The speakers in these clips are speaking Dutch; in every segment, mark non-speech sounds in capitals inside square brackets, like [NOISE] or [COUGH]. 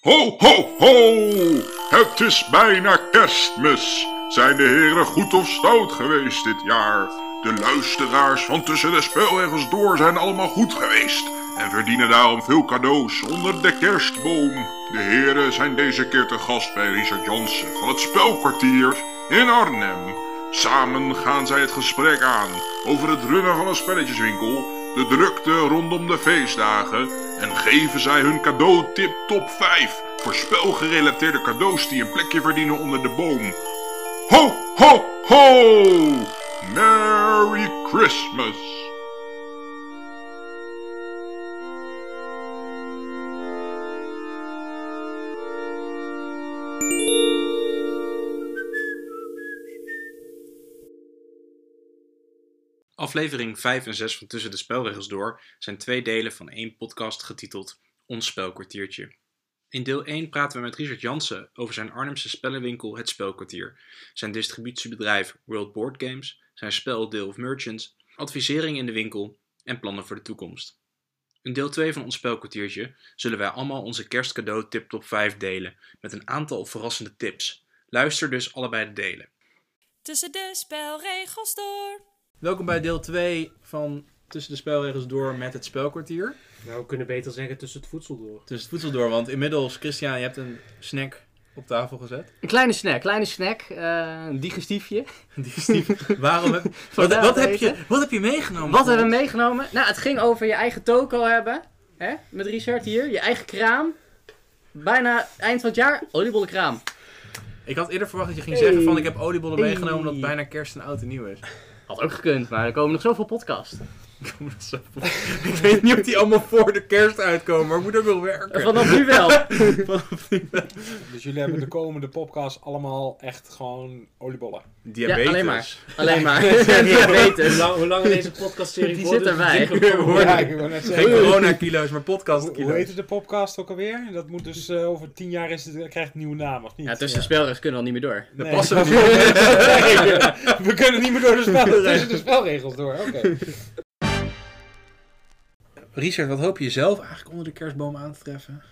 Ho, ho, ho! Het is bijna kerstmis. Zijn de heren goed of stout geweest dit jaar? De luisteraars van Tussen de Spelregels Door zijn allemaal goed geweest en verdienen daarom veel cadeaus onder de kerstboom. De heren zijn deze keer te gast bij Richard Jansen van het Spelkwartier in Arnhem. Samen gaan zij het gesprek aan over het runnen van een spelletjeswinkel, de drukte rondom de feestdagen en geven zij hun cadeautip top 5 voor spelgerelateerde cadeaus die een plekje verdienen onder de boom. Ho, ho, ho! Merry Christmas! Aflevering 5 en 6 van Tussen de Spelregels Door zijn twee delen van één podcast getiteld Ons Spelkwartiertje. In deel 1 praten we met Richard Jansen over zijn Arnhemse spellenwinkel Het Spelkwartier, zijn distributiebedrijf World Board Games, zijn spel Deel of Merchants, advisering in de winkel en plannen voor de toekomst. In deel 2 van ons spelkwartiertje zullen wij allemaal onze kerstcadeau tip top 5 delen met een aantal verrassende tips. Luister dus allebei de delen. Tussen de spelregels door. Welkom bij deel 2 van Tussen de Spelregels Door met het Spelkwartier. Nou, we kunnen beter zeggen tussen het voedsel door. Tussen het voedsel door, want inmiddels, Christian, je hebt een snack op tafel gezet. Een kleine snack, kleine snack, eh, een digestiefje. Digestief. Waarom heb, [LAUGHS] wat, heb je, wat heb je meegenomen? Wat hebben we meegenomen? Nou, het ging over je eigen toko hebben. Hè? Met Richard hier. Je eigen kraam. Bijna eind van het jaar, oliebollenkraam. Ik had eerder verwacht dat je ging Hey. zeggen van ik heb oliebollen Hey. meegenomen omdat bijna kerst en oud en nieuw is. Had ook gekund, maar er komen nog zoveel podcasts. Ik weet niet of die allemaal voor de kerst uitkomen, maar ik moet ook wel werken. Vanaf nu wel. [LAUGHS] Dus jullie hebben de komende podcast allemaal echt gewoon oliebollen. Diabetes. Ja, alleen maar. [LAUGHS] Alleen maar. [LAUGHS] Hoe Diabetes. lang, hoe lang deze podcastserie Die voor zit de- erbij. Ja, ik wou net Geen coronakilo's, maar podcast Hoe, kilo's. hoe heet de podcast ook alweer? Dat moet dus eh, over tien jaar is het, krijgt het een nieuwe naam, of niet? Ja, tussen de spelregels kunnen we al niet meer door. Nee. passen we niet. we kunnen niet meer door de, spel, tussen de spelregels door. Oké. Richard, wat hoop je zelf eigenlijk onder de kerstboom aan te treffen?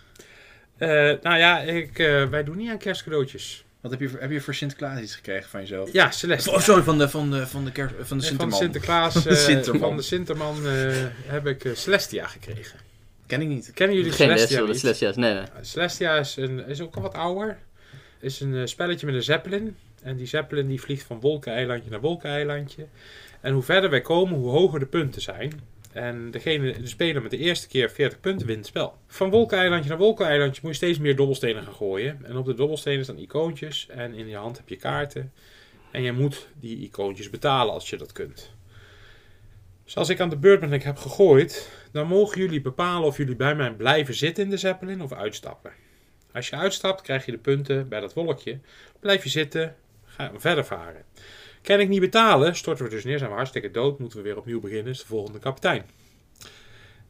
Eh, nou ja, ik, eh, wij doen niet aan kerstcadeautjes. Wat heb je, voor- heb je voor Sinterklaas iets gekregen van jezelf? Ja, Celeste. Oh, sorry, van de, van de, van de, kerst, van de van Sinterman. Sinterklaas, Van [LAUGHS] de eh, Sinterman. van de Sinterman eh, heb ik Celestia gekregen. Ken ik niet. Kennen jullie Geen les, Celestia de niet? Celestia's. Nee, nee. Celestia is, een, is ook al wat ouder. Is een eh, spelletje met een zeppelin. En die zeppelin die vliegt van wolkeneilandje naar wolkeneilandje. En hoe verder wij komen, hoe hoger de punten zijn. En degene, de speler met de eerste keer 40 punten wint het spel. Van wolkeneilandje naar wolkeneilandje moet je steeds meer dobbelstenen gaan gooien. En op de dobbelstenen staan icoontjes. En in je hand heb je kaarten. En je moet die icoontjes betalen als je dat kunt. Dus als ik aan de beurt ben en ik heb gegooid, dan mogen jullie bepalen of jullie bij mij blijven zitten in de zeppelin of uitstappen. Als je uitstapt, krijg je de punten bij dat wolkje. Blijf je zitten, we verder varen. Kan ik niet betalen, storten we dus neer, zijn we hartstikke dood, moeten we weer opnieuw beginnen, is de volgende kapitein.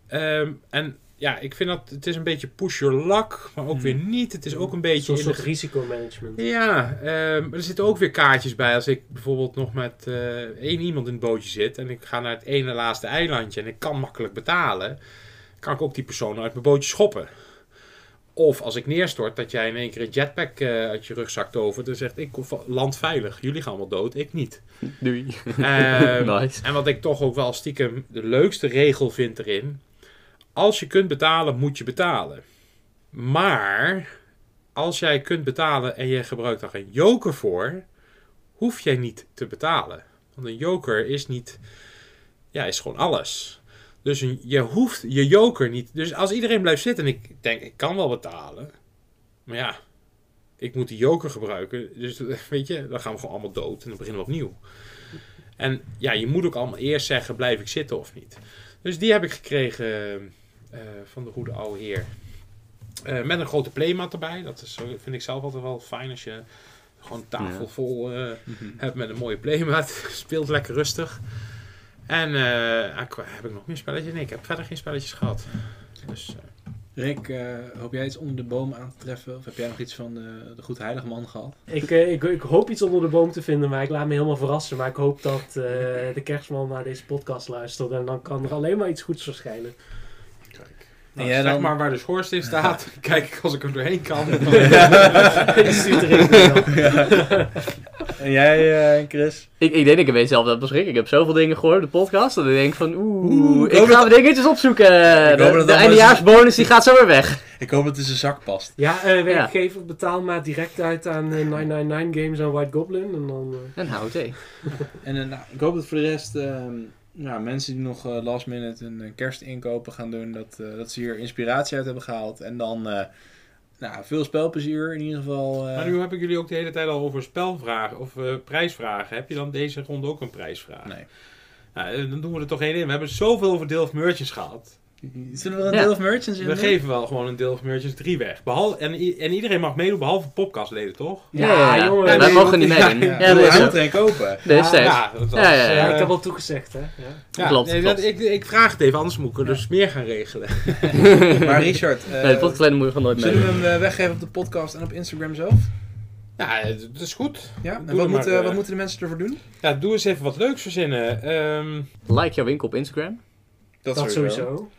Ehm, en ja, ik vind dat het is een beetje push your luck, maar ook weer niet. Het is ook een beetje in soort de risicomanagement. ja, ehm, er zitten ook weer kaartjes bij. Als ik bijvoorbeeld nog met eh, één iemand in het bootje zit en ik ga naar het ene laatste eilandje en ik kan makkelijk betalen, kan ik ook die persoon uit mijn bootje schoppen. Of als ik neerstort, dat jij in één keer een jetpack eh, uit je rugzak tovert en zegt: Ik land veilig, jullie gaan wel dood, ik niet. Doei. Ehm, [LAUGHS] nice. en wat ik toch ook wel stiekem de leukste regel vind erin. Als je kunt betalen, moet je betalen. Maar als jij kunt betalen en je gebruikt daar een joker voor, hoef jij niet te betalen. Want een joker is niet, ja, is gewoon alles. Dus een- je hoeft je joker niet. Dus als iedereen blijft zitten en ik denk, ik kan wel betalen. Maar ja, ik moet die joker gebruiken. Dus [LAUGHS] weet je, dan gaan we gewoon allemaal dood en dan beginnen we opnieuw. En ja, je moet ook allemaal eerst zeggen, blijf ik zitten of niet. Dus die heb ik gekregen eh, van de goede oude heer. Eh, met een grote playmat erbij. Dat is, zo- vind ik zelf altijd wel fijn als je gewoon tafel vol eh, hebt met een mooie playmat. [LAUGHS] Speelt lekker rustig. En eh, ah, heb ik nog meer spelletjes? Nee, ik heb verder geen spelletjes gehad. Dus, eh, Rick, eh, hoop jij iets onder de boom aan te treffen? Of heb jij nog iets van de, de Goed Heilige Man gehad? Ik, eh, ik, ik hoop iets onder de boom te vinden, maar ik laat me helemaal verrassen. Maar ik hoop dat eh, de kerstman naar deze podcast luistert. En dan kan er alleen maar iets goeds verschijnen. Nou, jij zeg dan? maar waar de schoorsteen staat. [LAUGHS] Kijk ik als ik er doorheen kan. [LAUGHS] [LAUGHS] En jij, eh, Chris? Ik, ik denk dat ik weet zelf dat beschik. Ik heb zoveel dingen gehoord op de podcast. Dat ik denk van oeh, Oeh, ik ga dat- wat dingetjes opzoeken. De, eindejaarsbonus die gaat zo weer weg. Ik hoop dat het in zijn zak past. Ja, eh, werkgever betaal maar direct uit aan eh, 999 Games en White Goblin. En dan, eh, En hou thee. En eh, nou, ik hoop dat voor de rest ehm, nou, mensen die nog eh, last minute een eh, kerstinkopen gaan doen, dat, eh, dat ze hier inspiratie uit hebben gehaald. En dan nou, veel spelplezier in ieder geval. Maar nu heb ik jullie ook de hele tijd al over spelvragen of prijsvragen. Heb je dan deze ronde ook een prijsvraag? Nee. Nou, dan doen we er toch één in. We hebben zoveel over of Merchants gehad. Zullen we een Ja. deel of merchants in We geven wel gewoon een Deel of Merchants 3 weg. Behalve, en, en iedereen mag meedoen, behalve podcastleden, toch? Ja, Ja, ja, jongen. wij nee, mogen niet ja, meedoen. ja. Ja, moet er kopen. Ja, dat was, Ja, ja, ja. eh, ik heb al toegezegd, hè. Ja. ja, Klopt, nee, klopt. dat- ik, ik vraag het even, anders moet ik er dus meer gaan regelen. [LAUGHS] Maar Richard, eh, Nee, de podcastleden moet je gewoon nooit zullen we meedoen. hem eh, weggeven op de podcast en op Instagram zelf? Ja, dat is goed. Ja? En wat, maar, moeten, eh, wat moeten de mensen ervoor doen? Ja, doe eens even wat leuks verzinnen. Ehm, Like jouw winkel op Instagram. Dat sowieso.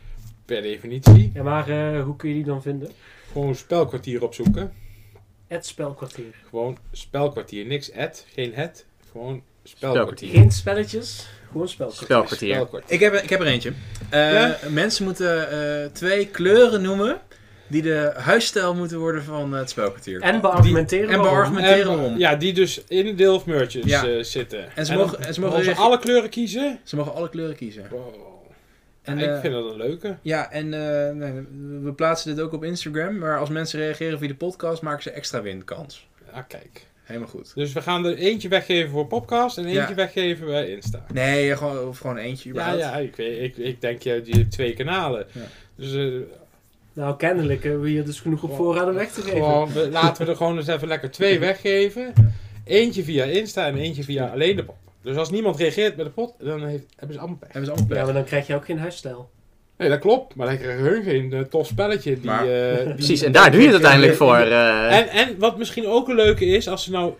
Per definitie. Ja, maar eh, hoe kun je die dan vinden? Gewoon spelkwartier opzoeken. Het spelkwartier. Gewoon spelkwartier. Niks ad, geen het. Gewoon spelkwartier. Geen spelletjes, gewoon spelkwartier. Spelkwartier. Spelkwartier. Ik heb, ik heb er eentje. Eh, Ja? Mensen moeten eh, twee kleuren noemen die de huisstijl moeten worden van het spelkwartier. En beargumenteren en waarom. beargumenteren- En, waarom. Ja, die dus in Deel of Merchants Ja. eh, zitten. En ze mogen- en ze mogen alle kleuren kiezen. Ze mogen alle kleuren kiezen. Wow. En, Ja, eh, ik vind dat een leuke. Ja, en eh, nee, we plaatsen dit ook op Instagram. Maar als mensen reageren via de podcast, maken ze extra winkans. Ah, kijk. Helemaal goed. Dus we gaan er eentje weggeven voor podcast en eentje Ja. weggeven bij Insta. Nee, gewoon, of gewoon eentje Ja, überhaupt. ja, ik, weet, ik, ik denk je, die hebt twee kanalen. Ja. Dus eh, Nou, kennelijk hebben we hier dus genoeg op voorraad om weg te geven. gewoon, we- laten we er gewoon eens even lekker twee weggeven. Eentje via Insta en eentje via alleen de pot. Dus als niemand reageert met de pot, dan heeft, hebben ze allemaal pech. Hebben ze allemaal Ja, pech. maar dan krijg je ook geen huisstijl. Nee, dat klopt. Maar dan krijgen hun geen eh, tof spelletje. Die, Maar- eh, [LAUGHS] die- Precies, en daar doe je het uiteindelijk voor. eh. En, en wat misschien ook een leuke is, als ze nou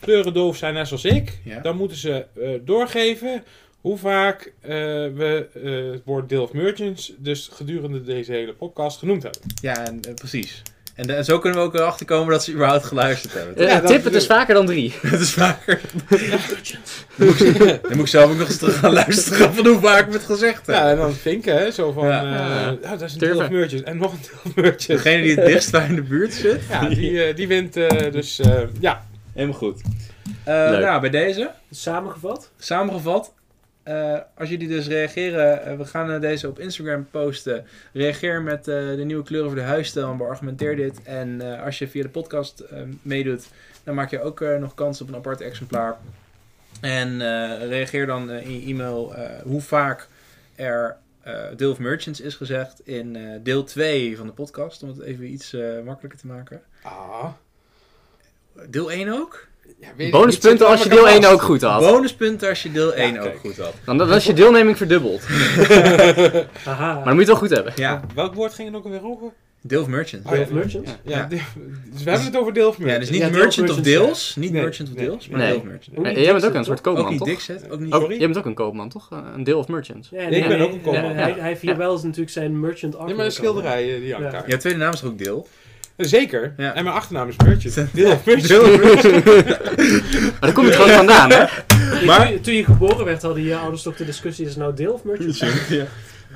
kleurendoof zijn net zoals ik, Ja. dan moeten ze eh, doorgeven hoe vaak eh, we eh, het woord Deel of Merchants dus gedurende deze hele podcast genoemd hebben. Ja, en, precies. En, de- en zo kunnen we ook erachter komen dat ze überhaupt geluisterd hebben. Ja, tip, het is ik. vaker dan drie. [LAUGHS] Dat is vaker. Dan [LAUGHS] moet, ik, dan moet ik zelf ook nog eens terug gaan luisteren van hoe vaak we het gezegd hebben. Ja, en dan vinken, hè, zo van, Ja. ja. Ja. dat is een. Deel of en nog een Deel of. Degene die het dichtst bij in de buurt zit. Ja, die, eh, die wint eh, dus, eh, ja. Helemaal goed. Eh, nou, bij deze, Samengevat? samengevat. Eh, als jullie dus reageren, eh, we gaan eh, deze op Instagram posten. Reageer met de nieuwe kleuren voor de huisstijl en beargumenteer dit. En als je via de podcast meedoet, dan maak je ook nog kans op een apart exemplaar. En reageer dan in je e-mail hoe vaak er deel of merchants is gezegd in deel 2 van de podcast. Om het even iets makkelijker te maken. Ah. Deel 1 ook? Ja, Bonuspunten als je deel aan 1 elkaar ook goed had. Bonuspunten als je deel 1 ook kijk. goed had. Dan, dan is je deelneming verdubbeld. [LAUGHS] Haha. Maar dan moet je het wel goed hebben. Ja. Welk woord ging het ook alweer over? deel of merchant. Oh, ja. Of Merchants? Ja, Ja. dus we hebben het over Deel of Ja, Merchants. dus niet Ja, deel of merchant of deels. Niet Nee, merchant of nee, deels, maar nee. deel of merchant. Eh, jij bent ook een soort toch? Ook koopman, niet toch? Dixit, ook niet... Ook, Sorry? jij bent ook een koopman, toch? Eh, Een deel of merchants. Ja, Ik ben ook een ja, koopman. hij, hij heeft hier wel eens natuurlijk zijn merchant Ja, maar de schilderijen die hangt Ja. daar. Jouw tweede naam is ook deel? Zeker. Ja. En mijn achternaam is Merchant. Deel of. Maar daar kom je het gewoon vandaan, hè? Maar- Toen, toen je geboren werd, hadden je ouders toch de discussie, is het nou deel of merchant? Ja. [LAUGHS]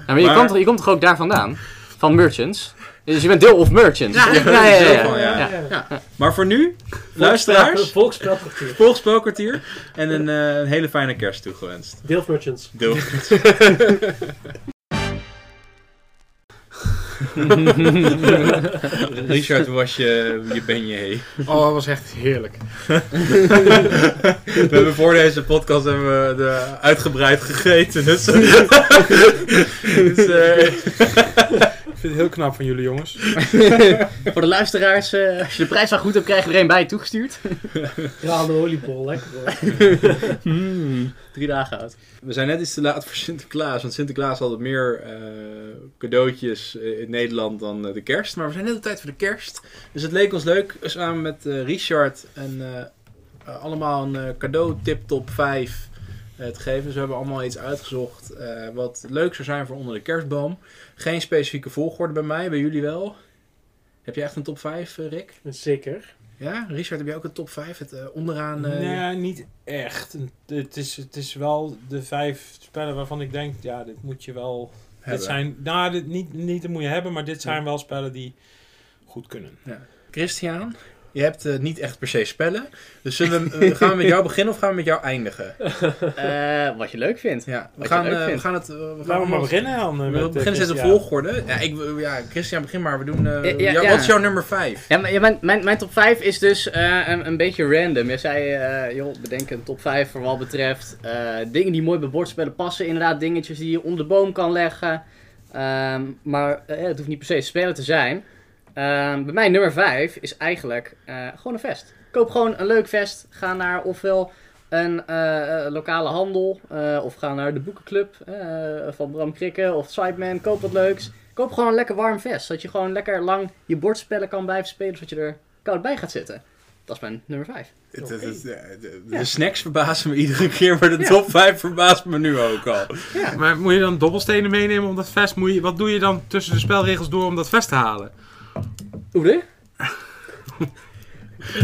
Ja, maar je, Maar- Komt, toch- je komt toch ook daar vandaan? Van merchants? Dus je bent deel of merchants? Ja, ja, ja. ja. van, ja. Ja. Maar voor nu, luisteraars, Volksspelkwartier. en een, eh, een hele fijne kerst toegewenst. Deel of merchants. Deel. [LAUGHS] [LAUGHS] Richard, hoe was je, je ben je heen? Oh, dat was echt heerlijk. [LAUGHS] We hebben voor deze podcast hebben we de uitgebreid gegeten. Dus, [LAUGHS] dus eh, vind het heel knap van jullie jongens. [LAUGHS] Voor de luisteraars, eh, als je de prijs wel goed hebt, krijg je er een bij toegestuurd. Ja, de oliebol, lekker hoor. [LAUGHS] Hmm, drie dagen oud. we zijn net iets te laat voor Sinterklaas. Want Sinterklaas had meer eh, cadeautjes eh, in Nederland dan eh, de kerst. Maar we zijn net op tijd voor de kerst. Dus het leek ons leuk samen met eh, Richard en eh, eh, allemaal een eh, cadeau tip top 5 eh, te geven. Dus we hebben allemaal iets uitgezocht eh, wat leuk zou zijn voor onder de kerstboom. Geen specifieke volgorde bij mij, bij jullie wel. Heb je echt een top 5, eh, Rick? Zeker. Ja? Richard, heb jij ook een top 5? Het eh, onderaan... eh, Nee, niet echt. Het is, het is wel de vijf spellen waarvan ik denk, ja, dit moet je wel... hebben. Dit zijn, nou, dit, niet, niet dat moet je hebben, maar dit zijn wel spellen die goed kunnen. Christian, je hebt eh, niet echt per se spellen. Dus zullen we, [LAUGHS] gaan we met jou beginnen of gaan we met jou eindigen? [LAUGHS] Eh, wat je leuk vindt. Ja, we Wat gaan, leuk eh, we gaan het... we gaan Laten we maar allemaal- beginnen dan. We met, beginnen steeds de volgorde. Ja, ik, wil- ja, Christian, begin maar. We doen... eh, Ja, ja. Wat is jouw nummer 5? Ja, maar, ja, mijn, mijn, mijn top 5 is dus eh, een, een beetje random. Je zei, eh, joh, bedenk een top 5 voor wat betreft eh, dingen die mooi bij bordspellen passen. Inderdaad, dingetjes die je onder de boom kan leggen. Ehm, maar het hoeft niet per se spelen te zijn. Ehm, bij mij nummer 5 is eigenlijk eh, gewoon een vest. Koop gewoon een leuk vest. Ga naar ofwel een eh, eh, lokale handel eh, of ga naar de boekenclub van Bram Krikke of Sideman. Koop wat leuks. Koop gewoon een lekker warm vest. Zodat je gewoon lekker lang je bordspellen kan blijven spelen. Zodat je er koud bij gaat zitten. Dat is mijn nummer 5. Het- het- het- de, de- Ja. snacks verbazen me iedere keer, maar de Ja. top 5 verbaast me nu ook al. Maar moet je dan dobbelstenen meenemen om dat vest? Moet je, wat doe je dan tussen de spelregels door om dat vest te halen? Hoe?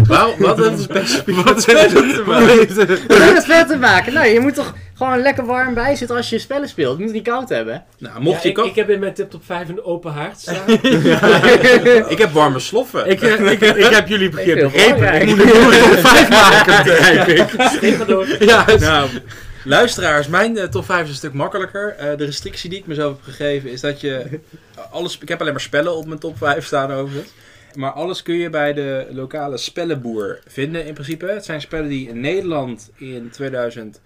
Wauw, wat een specifiek. [LAUGHS] Wat Wat zijn is het? Wat heeft het te maken? Nou, je moet toch gewoon lekker warm bij zitten als je spellen speelt. Je moet het niet koud hebben. Nou, mocht Ja, je ik, ik heb in mijn tip top 5 een open haard staan. [LAUGHS] ik heb warme sloffen. Ik, eh, ik, ik heb jullie begrepen. belangrijk. Ik moet een top 5 maken, begrijp ik. Maar door. Ja, Nou, luisteraars, mijn eh, top 5 is een stuk makkelijker. Eh, de restrictie die ik mezelf heb gegeven is dat je alles. Ik heb alleen maar spellen op mijn top 5 staan overigens. Maar alles kun je bij de lokale spellenboer vinden in principe. Het zijn spellen die in Nederland in 2000,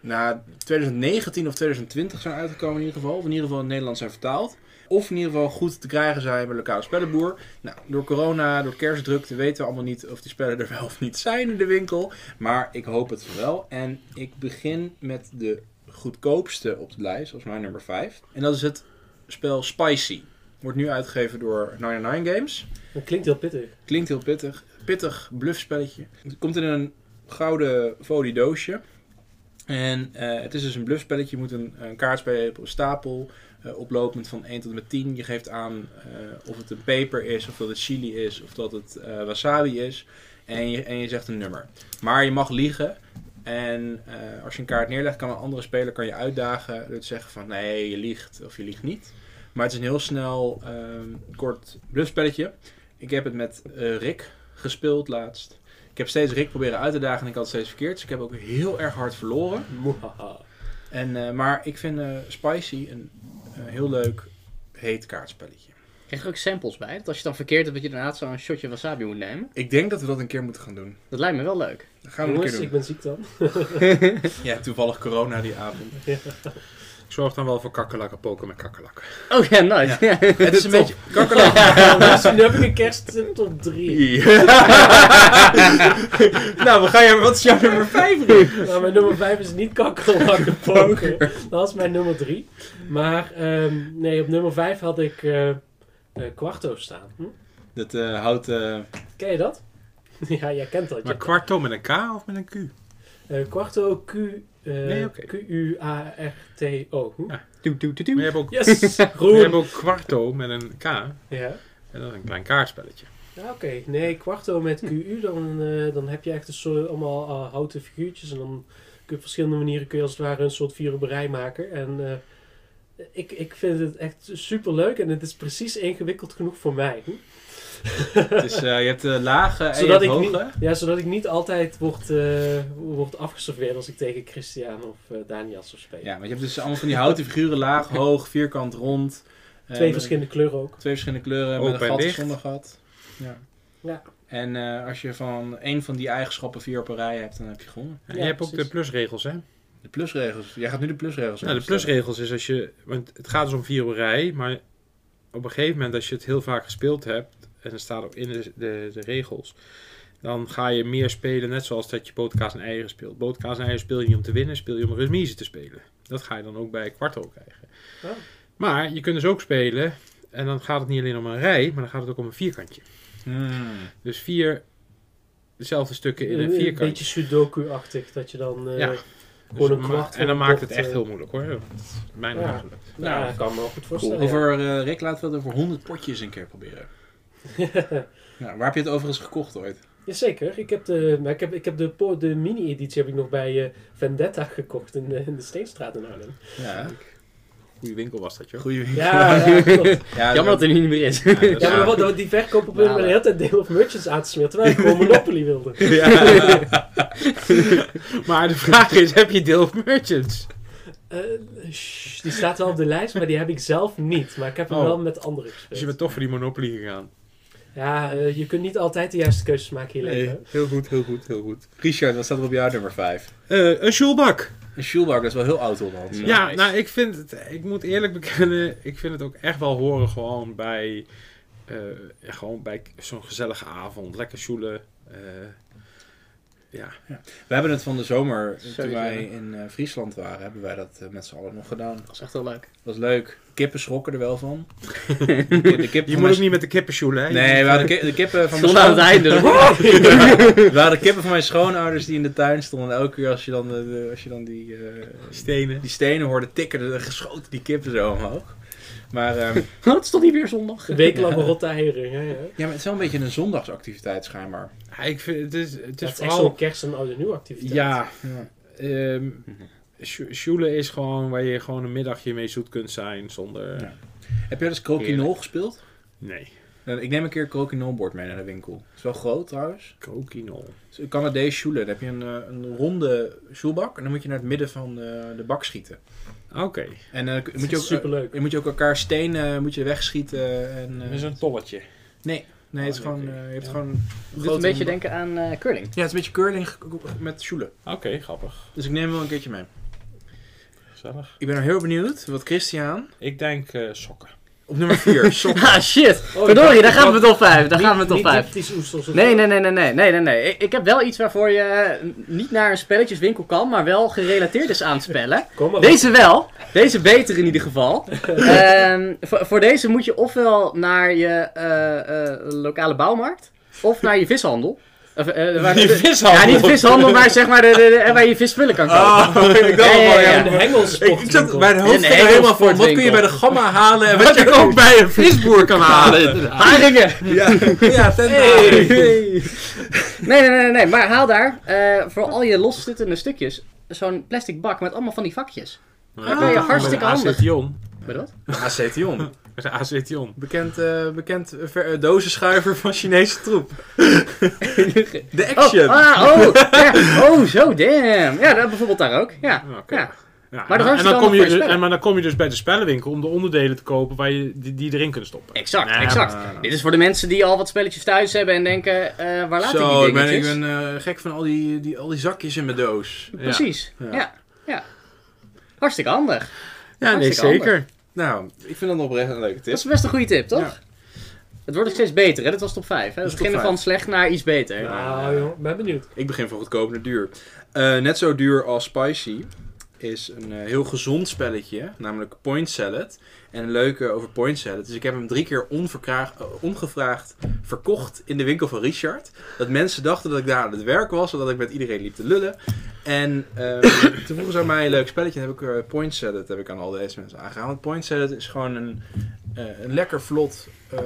nou, 2019 of 2020 zijn uitgekomen in ieder geval. Of in ieder geval in het Nederlands zijn vertaald. Of in ieder geval goed te krijgen zijn bij de lokale spellenboer. Nou, door corona, door kerstdrukte weten we allemaal niet of die spellen er wel of niet zijn in de winkel. Maar ik hoop het wel. En ik begin met de goedkoopste op de lijst, als mijn nummer 5. En dat is het spel Spicy. Wordt nu uitgegeven door 99 Games. Dat klinkt heel pittig. Klinkt heel pittig. Pittig bluffspelletje. Het komt in een gouden folie doosje. En eh, het is dus een bluffspelletje. Je moet een, een kaart spelen op een stapel. eh, oplopend van 1 tot en met 10. Je geeft aan eh, of het een peper is, of dat het chili is, of dat het wasabi is. En je, en je zegt een nummer. Maar je mag liegen. En als je een kaart neerlegt, kan een andere speler kan je uitdagen door zeggen van nee, je liegt of je liegt niet. Maar het is een heel snel, ehm, kort bluffspelletje. Ik heb het met Rick gespeeld laatst. Ik heb steeds Rick proberen uit te dagen en ik had steeds verkeerd. Dus ik heb ook heel erg hard verloren. En, eh, maar ik vind eh, Spicy een eh, heel leuk heet kaartspelletje. Krijg je er ook samples bij? Dat als je dan verkeerd hebt, dat je daarna zo'n shotje wasabi moet nemen. Ik denk dat we dat een keer moeten gaan doen. Dat lijkt me wel leuk. Dat gaan we een keer ik doen. ben ziek dan. [LAUGHS] [LAUGHS] Ja, toevallig corona die avond. [LAUGHS] Ik zorg dan wel voor kakkerlakken poken met kakkerlakken. Oh ja, nice. Ja. [LAUGHS] Het is een beetje kakkerlak. Dus nu heb ik een kerst top 3. [LAUGHS] nou, we gaan je, wat is jouw nummer 5, Rick? Nou, mijn nummer 5 is niet kakkerlakken [LAUGHS] poker. Dat is mijn nummer 3. Maar ehm, nee, op nummer 5 had ik eh eh, Quarto staan. Hm? Dat eh, houdt... eh, Ken je dat? ja, jij kent dat. Maar ja. kwarto met een K of met een Q? Eh, Quarto, Q, Nee, oké. Q-U-A-R-T-O. Doe, doe, doe, Maar je doe. hebt ook, Yes! [LAUGHS] ook kwarto met een K. En Ja. dat is een klein kaartspelletje. Ja, oké. Nee, Quarto met QU, [LAUGHS] dan, eh, dan heb je echt een soort allemaal eh, houten figuurtjes. En dan kun je op verschillende manieren kun je als het ware een soort vierenberij maken. En eh, ik, ik vind het echt super leuk en het is precies ingewikkeld genoeg voor mij. Het is, eh, je hebt de lage en Zodat ik, hoge. niet, ja, zodat ik niet altijd word, eh word afgeserveerd als ik tegen Christian of eh Daniel zou spelen. Ja, maar je hebt dus allemaal van die houten figuren, laag, [LAUGHS] hoog, vierkant, rond. Eh, Twee met verschillende kleuren ook. Twee verschillende kleuren, Open met een en gat dicht. zonder gat. Ja. Ja. En eh, als je van één van die eigenschappen vier op een rij hebt, dan heb je gewonnen. En Ja, je hebt ook de plusregels, hè? De plusregels. Jij gaat nu de plusregels Nou, de plusregels is als je... Want het gaat dus om vier op een rij, maar op een gegeven moment als je het heel vaak gespeeld hebt, en er staat ook in de, de, de regels, dan ga je meer spelen, net zoals dat je boterkaas en eieren speelt. Boterkaas en eieren speel je niet om te winnen, speel je om een remise te spelen. Dat ga je dan ook bij kwarto krijgen. Oh. Maar je kunt dus ook spelen, en dan gaat het niet alleen om een rij, maar dan gaat het ook om een vierkantje. Hmm. Dus vier dezelfde stukken in een Een vierkantje. beetje Sudoku-achtig, dat je dan... eh, Ja. Gewoon een kwart en dan maakt het echt eh, heel moeilijk hoor. Dat is Ja. gelukt. Nou, ik kan me wel goed voorstellen. Over eh, Rick laten we het over 100 potjes een keer proberen. Ja, waar heb je het overigens gekocht ooit? Jazeker, ik heb de, maar ik heb, ik heb de, de mini-editie heb ik nog bij eh, Vendetta gekocht in de, in de Steenstraat in Arnhem. Ja, Goeie winkel was dat joh. goeie [LAUGHS] Ja, ja, klopt. Ja, [LAUGHS] Jammer dat er niet meer is. Ja, dat is- ja maar dan- die verkoper probeerde me de hele tijd deel of merchants aan te smeren, terwijl ik gewoon [LAUGHS] Monopoly wilde. Maar de vraag is, heb je deel of merchants? Eh, shh, die staat wel op de lijst, maar die heb ik zelf niet. Maar ik heb hem Oh. wel met anderen gespeeld. Dus je bent toch voor die Monopoly gegaan. Ja, eh, je kunt niet altijd de juiste keuzes maken in je Nee, leven. heel goed, heel goed, heel goed. Richard, wat staat er op jouw nummer 5? Eh, een Schulbak. Een Schulbak, dat is wel heel oud Hollands. Ja, Nice. nou, ik vind het, ik moet eerlijk bekennen, ik vind het ook echt wel horen gewoon bij, eh, ja, gewoon bij zo'n gezellige avond. Lekker sjoelen. Ja. We hebben het van de zomer, toen wij in eh, Friesland waren, hebben wij dat eh, met z'n allen nog gedaan. Dat is echt heel leuk. Dat was leuk. Kippen schrokken er wel van. [LAUGHS] De kippen Je van moet mijn- ook niet met de kippen sjoelen, hè? Nee, we hadden ki- de kippen van [LAUGHS] mijn Tot aan het einde. [LAUGHS] schoon- We hadden kippen van mijn schoonouders die in de tuin stonden. En elke keer als je dan, de- de- als je dan die, eh, Stenen. die stenen hoorde tikken, dan geschoten die kippen zo omhoog. Maar, ehm, Het is toch niet weer zondag? Week lang rotte eieren. Ja, ja. ja, maar het is wel een beetje een zondagsactiviteit schijnbaar. Ja, ik vind, het is, het Het is is echt vooral... zo'n kerst- en oude nieuw activiteit. Ja, ehm sjo- sjoelen is gewoon waar je gewoon een middagje mee zoet kunt zijn zonder... Ja. Heb jij dus Crokinol gespeeld? Nee. Eh, Ik neem een keer Crokinol bord mee naar de winkel. is wel groot trouwens. Krokinol. Dus een Canadees sjoelen. Dan heb je een, eh, een ronde sjoelbak. En dan moet je naar het midden van eh, de bak schieten. Oké. En dan Het moet je ook, superleuk. je moet je ook elkaar stenen moet je wegschieten. En, eh, Dat is een tolletje. Nee, nee het is Oh, gewoon, eh, je hebt Ja. gewoon... Het doet een beetje denken aan eh, curling. Ja, het is een beetje curling met sjoelen. Oké, grappig. Dus ik neem hem wel een keertje mee. Gezellig. Ik ben er heel benieuwd wat Christian Ik denk eh, sokken. Op nummer 4. [LAUGHS] sokken. Ah, shit. Oh, Verdorie, daar gaan we top 5. Daar gaan we top Niet 5. diptisch oesters of Nee, nee, nee, nee, nee, nee, nee, nee. Ik, ik heb wel iets waarvoor je eh, niet naar een spelletjeswinkel kan, maar wel gerelateerd is aan spellen. [LAUGHS] Kom maar. Deze wel. Deze beter in ieder geval. [LAUGHS] Ehm, voor, voor deze moet je ofwel naar je eh, eh, lokale bouwmarkt, of naar je vishandel. Of, eh, waar- Je vishandel? Ja, niet de vishandel, maar zeg maar de, de, de- waar je visspullen kan kopen. Oh, ik dacht Ja, ja, al, ja. Een hengelsport. Ik zat bij de hoofd helemaal voor. Wat kun je bij de gamma halen? En Wat je ook bij een [LAUGHS] visboer kan halen. Haringen! Ja, ja ten Hey. hey. Nee, nee, nee, nee, maar haal daar eh, voor al je loszittende stukjes zo'n plastic bak met allemaal van die vakjes. Ben je hartstikke handig. Je wat? Acetion. [LAUGHS] Bekend, eh bekend eh, ver- eh, dozenschuiver van Chinese troep. [LAUGHS] De Oh, action. ah, oh, [LAUGHS] ja, oh, zo, damn. Ja, dat bijvoorbeeld daar ook. Ja, Oké. ja. Ja, Maar en, dan kom je, spellen. en, maar dan kom je dus bij de spellenwinkel om de onderdelen te kopen waar je die, die erin kunt stoppen. exact, Nee, exact. maar- Dit is voor de mensen die al wat spelletjes thuis hebben en denken, eh, waar laat ik Zo, die ik ben, ik dingetjes? ben eh, gek van al die, die, al die zakjes in mijn doos. Precies, Ja. ja. ja. Hartstikke handig. Ja, nee, zeker. Nou, ik vind dat oprecht een leuke Dat tip. is best een goede tip, toch? Ja. Het wordt ook steeds beter, hè? Dit was top 5. Hè? We beginnen van slecht naar iets beter. Nou, joh, ik ben benieuwd. Ik begin van goedkoop naar duur. Eh, net zo duur als Spicy is een eh, heel gezond spelletje, namelijk Point Salad. En een leuke over Point Salad. Dus ik heb hem drie keer eh, ongevraagd verkocht in de winkel van Richard. Dat mensen dachten dat ik daar aan het werk was, zodat ik met iedereen liep te lullen. En ehm, [LAUGHS] toen vroegen ze aan mij een leuk spelletje. Heb ik eh, Point Salad heb ik aan al deze mensen aangehaald. Want Point Salad is gewoon een, eh, een lekker vlot eh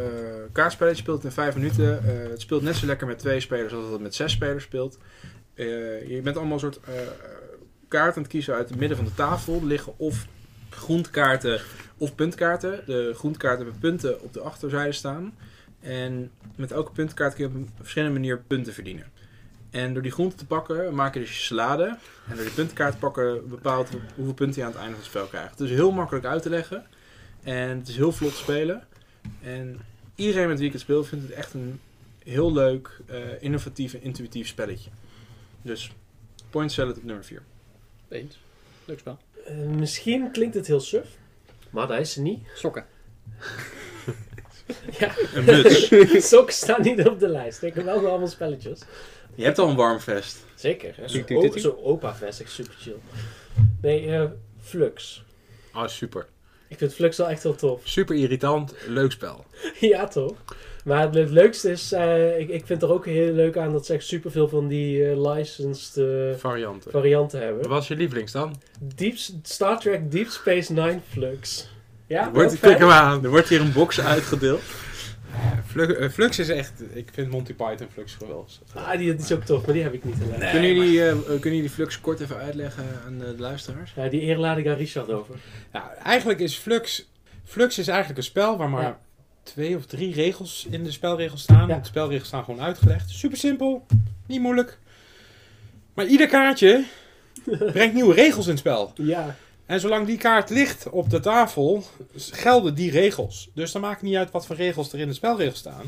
kaartspelletje. Speelt in vijf minuten. Het speelt net zo lekker met twee spelers als dat het met zes spelers speelt. Je bent allemaal een soort kaarten aan het kiezen uit het midden van de tafel. Er liggen of groentkaarten of puntkaarten. De groentkaarten hebben punten op de achterzijde staan. En met elke puntkaart kun je op een verschillende manier punten verdienen. En door die groenten te pakken maak je dus je salade. En door die puntkaart te pakken bepaalt hoeveel punten je aan het einde van het spel krijgt. Het is heel makkelijk uit te leggen. En het is heel vlot te spelen. En iedereen met wie ik het speel vindt het echt een heel leuk, eh, innovatief en intuïtief spelletje. Dus Point Salad op nummer 4. Eens. Leuk spel. Eh, misschien klinkt het heel suf, maar dat is het niet. Sokken. [LAUGHS] Ja, Een muts. [LAUGHS] sokken staan niet op de lijst. Ik heb wel nog allemaal spelletjes. Je hebt al een warm vest. Zeker. Zo'n tik, o- tik. Zo'n opa-vest, echt super chill. Nee, eh, Flux. Oh, super. Ik vind Flux wel echt heel tof. Super irritant. Leuk spel. [LAUGHS] ja, toch? Maar het, het leukste is, eh, ik, ik vind er ook heel leuk aan dat ze echt superveel van die eh, licensed eh, Varianten. varianten hebben. Wat was je lievelings dan? Deep, Star Trek Deep Space Nine Flux. Ja, Wordt, Kijk hem aan. er wordt hier een box [LAUGHS] uitgedeeld. Flux, Flux is echt... Ik vind Monty Python Flux geweldig. Ah, die, die is ook tof, maar die heb ik niet alleen. kunnen, jullie, eh, kunnen jullie Flux kort even uitleggen aan de luisteraars? Ja, die eer laat ik aan Richard over. Ja, eigenlijk is Flux... Flux is eigenlijk een spel waar maar Ja. Twee of drie regels in de spelregels staan. Ja. De spelregels staan gewoon uitgelegd. Super simpel. Niet moeilijk. Maar ieder kaartje [LAUGHS] brengt nieuwe regels in het spel. Ja, En zolang die kaart ligt op de tafel, gelden die regels. Dus dan maakt het niet uit wat voor regels er in de spelregels staan.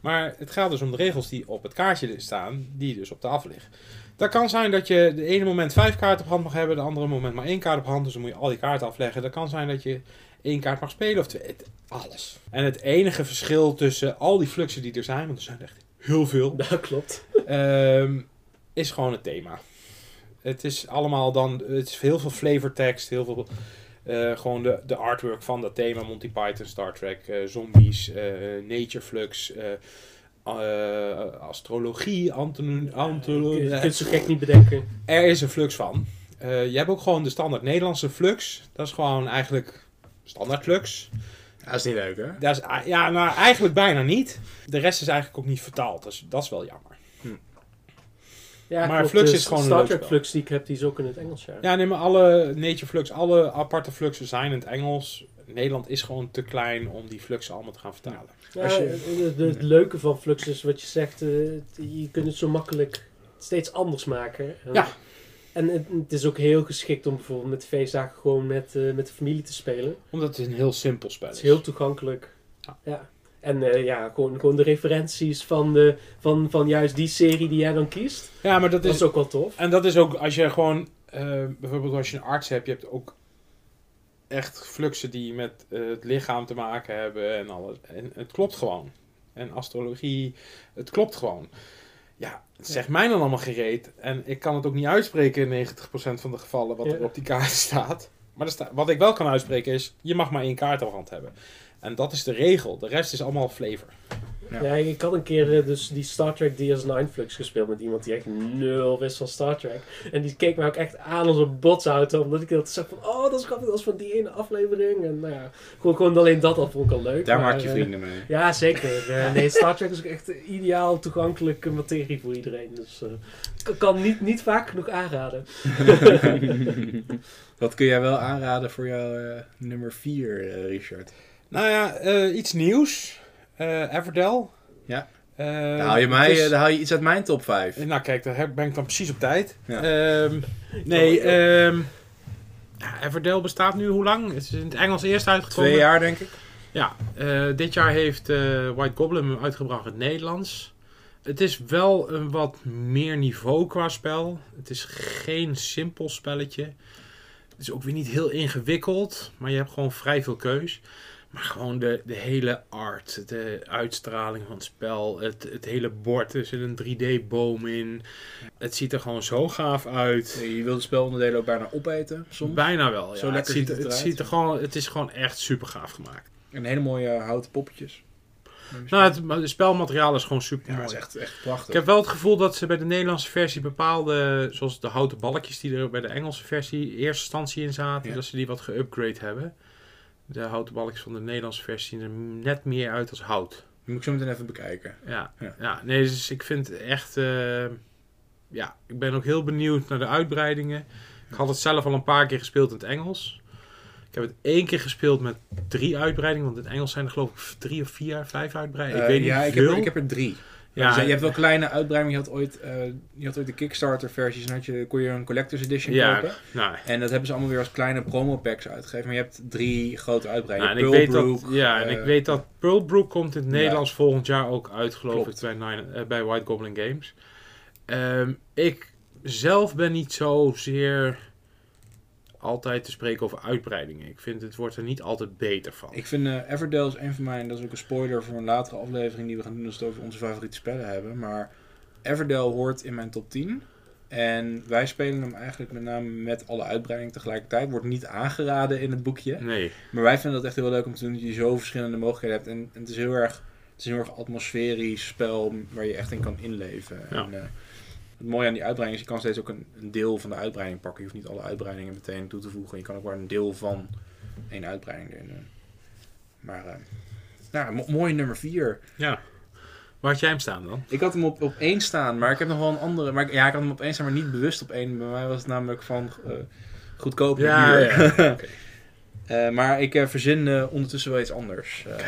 Maar het gaat dus om de regels die op het kaartje staan, die dus op tafel liggen. Dat kan zijn dat je de ene moment vijf kaarten op hand mag hebben, de andere moment maar één kaart op hand. Dus dan moet je al die kaarten afleggen. Dat kan zijn dat je één kaart mag spelen of twee. Alles. En het enige verschil tussen al die fluxen die er zijn, want er zijn echt heel veel, [LAUGHS] dat klopt. Ehm, is gewoon het thema. Het is allemaal dan, het is heel veel flavortekst, heel veel, eh, gewoon de, de artwork van dat thema, Monty Python, Star Trek, eh, zombies, eh, nature flux, astrologie, antolo- Je kunt het zo gek niet bedenken. er is een flux van. Je hebt ook gewoon de standaard Nederlandse flux. Dat is gewoon eigenlijk standaard flux. Dat is niet leuk, hè? Dat is, ja, nou eigenlijk bijna niet. De rest is eigenlijk ook niet vertaald, dus dat is wel jammer. Ja, Maar klopt. Flux De is gewoon een Star leuk Trek spel. Flux die ik heb, die is ook in het Engels, ja. Ja, nee, maar alle nature flux, alle aparte fluxen zijn in het Engels. Nederland is gewoon te klein om die fluxen allemaal te gaan vertalen. Ja, Als je- het, leuke van Flux is wat je zegt, eh, je kunt het zo makkelijk steeds anders maken. En, Ja. En het, het is ook heel geschikt om bijvoorbeeld met feestdagen gewoon met, eh, met de familie te spelen. Omdat het een heel simpel spel Het is. is heel toegankelijk. Ja. Ja. En eh, ja, gewoon, gewoon de referenties van, de, van, van juist die serie die jij dan kiest. Ja, maar dat Dat is... is ook wel tof. En dat is ook als je gewoon... eh, bijvoorbeeld als je een arts hebt, je hebt ook echt fluxen die met het lichaam te maken hebben en alles. En het klopt gewoon. En astrologie, het klopt gewoon. Ja, het zegt mij dan allemaal gereed. En ik kan het ook niet uitspreken in 90% van de gevallen wat Ja. er op die kaart [LAUGHS] staat. Maar wat ik wel kan uitspreken is, je mag maar één kaart op hand hebben. En dat is de regel. De rest is allemaal flavor. Ja. Ja. ik had een keer eh, dus die Star Trek DS9 Flux gespeeld met iemand die echt nul wist van Star Trek. En die keek mij ook echt aan als een botsauto. Omdat ik dat zag van, oh dat is grappig, dat is van die ene aflevering. En nou ja, gewoon, gewoon alleen dat al vond ik al leuk. Daar Maar, maak je eh, vrienden mee. [LAUGHS] Ja, zeker. Eh, nee, Star Trek is ook echt ideaal toegankelijke materie voor iedereen. Dus eh, ik kan niet, niet vaak genoeg aanraden. [LAUGHS] Wat kun jij wel aanraden voor jouw eh, nummer 4, Richard? Nou ja, eh, iets nieuws. Eh Everdell. Ja. Dan haal, je mij, is- eh, haal je iets uit mijn top 5. Nou kijk, daar ben ik dan precies op tijd. Ja. Ehm, nee, ehm ja, Everdell bestaat nu hoe lang? Het is in het Engels eerst uitgekomen. Twee jaar, denk ik. Ja, dit jaar heeft White Goblin hem uitgebracht in het Nederlands. Het is wel een wat meer niveau qua spel. Het is geen simpel spelletje. Het is ook weer niet heel ingewikkeld, maar je hebt gewoon vrij veel keus. Maar gewoon de, de hele art, de uitstraling van het spel, het, het hele bord, er zit een 3D-boom in. Het ziet er gewoon zo gaaf uit. Je wilt de spelonderdelen ook bijna opeten, soms. Bijna wel. Ja. Zo het, lekker ziet, ziet het het, ziet er gewoon, het is gewoon echt super gaaf gemaakt. En hele mooie houten poppetjes. Nou, het, het spelmateriaal is gewoon super ja, mooi. het is echt, echt prachtig. Ik heb wel het gevoel dat ze bij de Nederlandse versie bepaalde, zoals de houten balkjes die er bij de Engelse versie in eerste instantie in zaten, Ja. dat ze die wat geüpgrade hebben. De houten balkjes van de Nederlandse versie zien er net meer uit als hout. Die moet ik zo meteen even bekijken. Ja, Ja. ja. nee, dus ik vind het echt, eh, ja, ik ben ook heel benieuwd naar de uitbreidingen. Ik had het zelf al een paar keer gespeeld in het Engels. Ik heb het één keer gespeeld met drie uitbreidingen, want in het Engels zijn er geloof ik drie of vier, vijf uitbreidingen. ik Eh, weet niet ja, ik heb, ik heb er drie. Ja, Dus je hebt wel kleine uitbreidingen. Je had ooit, eh, je had ooit de Kickstarter versies en had je, kon je een Collector's Edition ja, kopen. nou, En dat hebben ze allemaal weer als kleine promo packs uitgegeven. Maar je hebt drie grote uitbreidingen. Nou, en ik weet dat, ja, en eh, ik weet dat Pearlbrook komt in het ja. Nederlands volgend jaar ook uit, geloof Klopt. ik, bij, Nine- eh, bij White Goblin Games. Ehm, ik zelf ben niet zozeer altijd te spreken over uitbreidingen. Ik vind het wordt er niet altijd beter van. Ik vind eh Everdell is een van mijn, dat is ook een spoiler voor een latere aflevering die we gaan doen als we het over onze favoriete spellen hebben. Maar Everdell hoort in mijn top 10. En wij spelen hem eigenlijk met name met alle uitbreidingen tegelijkertijd. Wordt niet aangeraden in het boekje. Nee, Maar wij vinden dat echt heel leuk om te doen. Dat je zo verschillende mogelijkheden hebt. En, en het is heel erg Het is een heel erg atmosferisch spel waar je echt in kan inleven. Ja. En, eh, het mooie aan die uitbreiding is, je kan steeds ook een, een deel van de uitbreiding pakken. Je hoeft niet alle uitbreidingen meteen toe te voegen. Je kan ook maar een deel van één uitbreiding erin doen. Maar, eh nou, mo- mooi nummer 4. Ja. Waar had jij hem staan dan? Ik had hem op, op één staan, maar ik heb nog wel een andere. Maar ik- ja, ik had hem op één staan, maar niet bewust op één. Bij mij was het namelijk van eh goedkoop Ja, duur. ja. [LAUGHS] Eh, maar ik verzin ondertussen wel iets anders. Eh,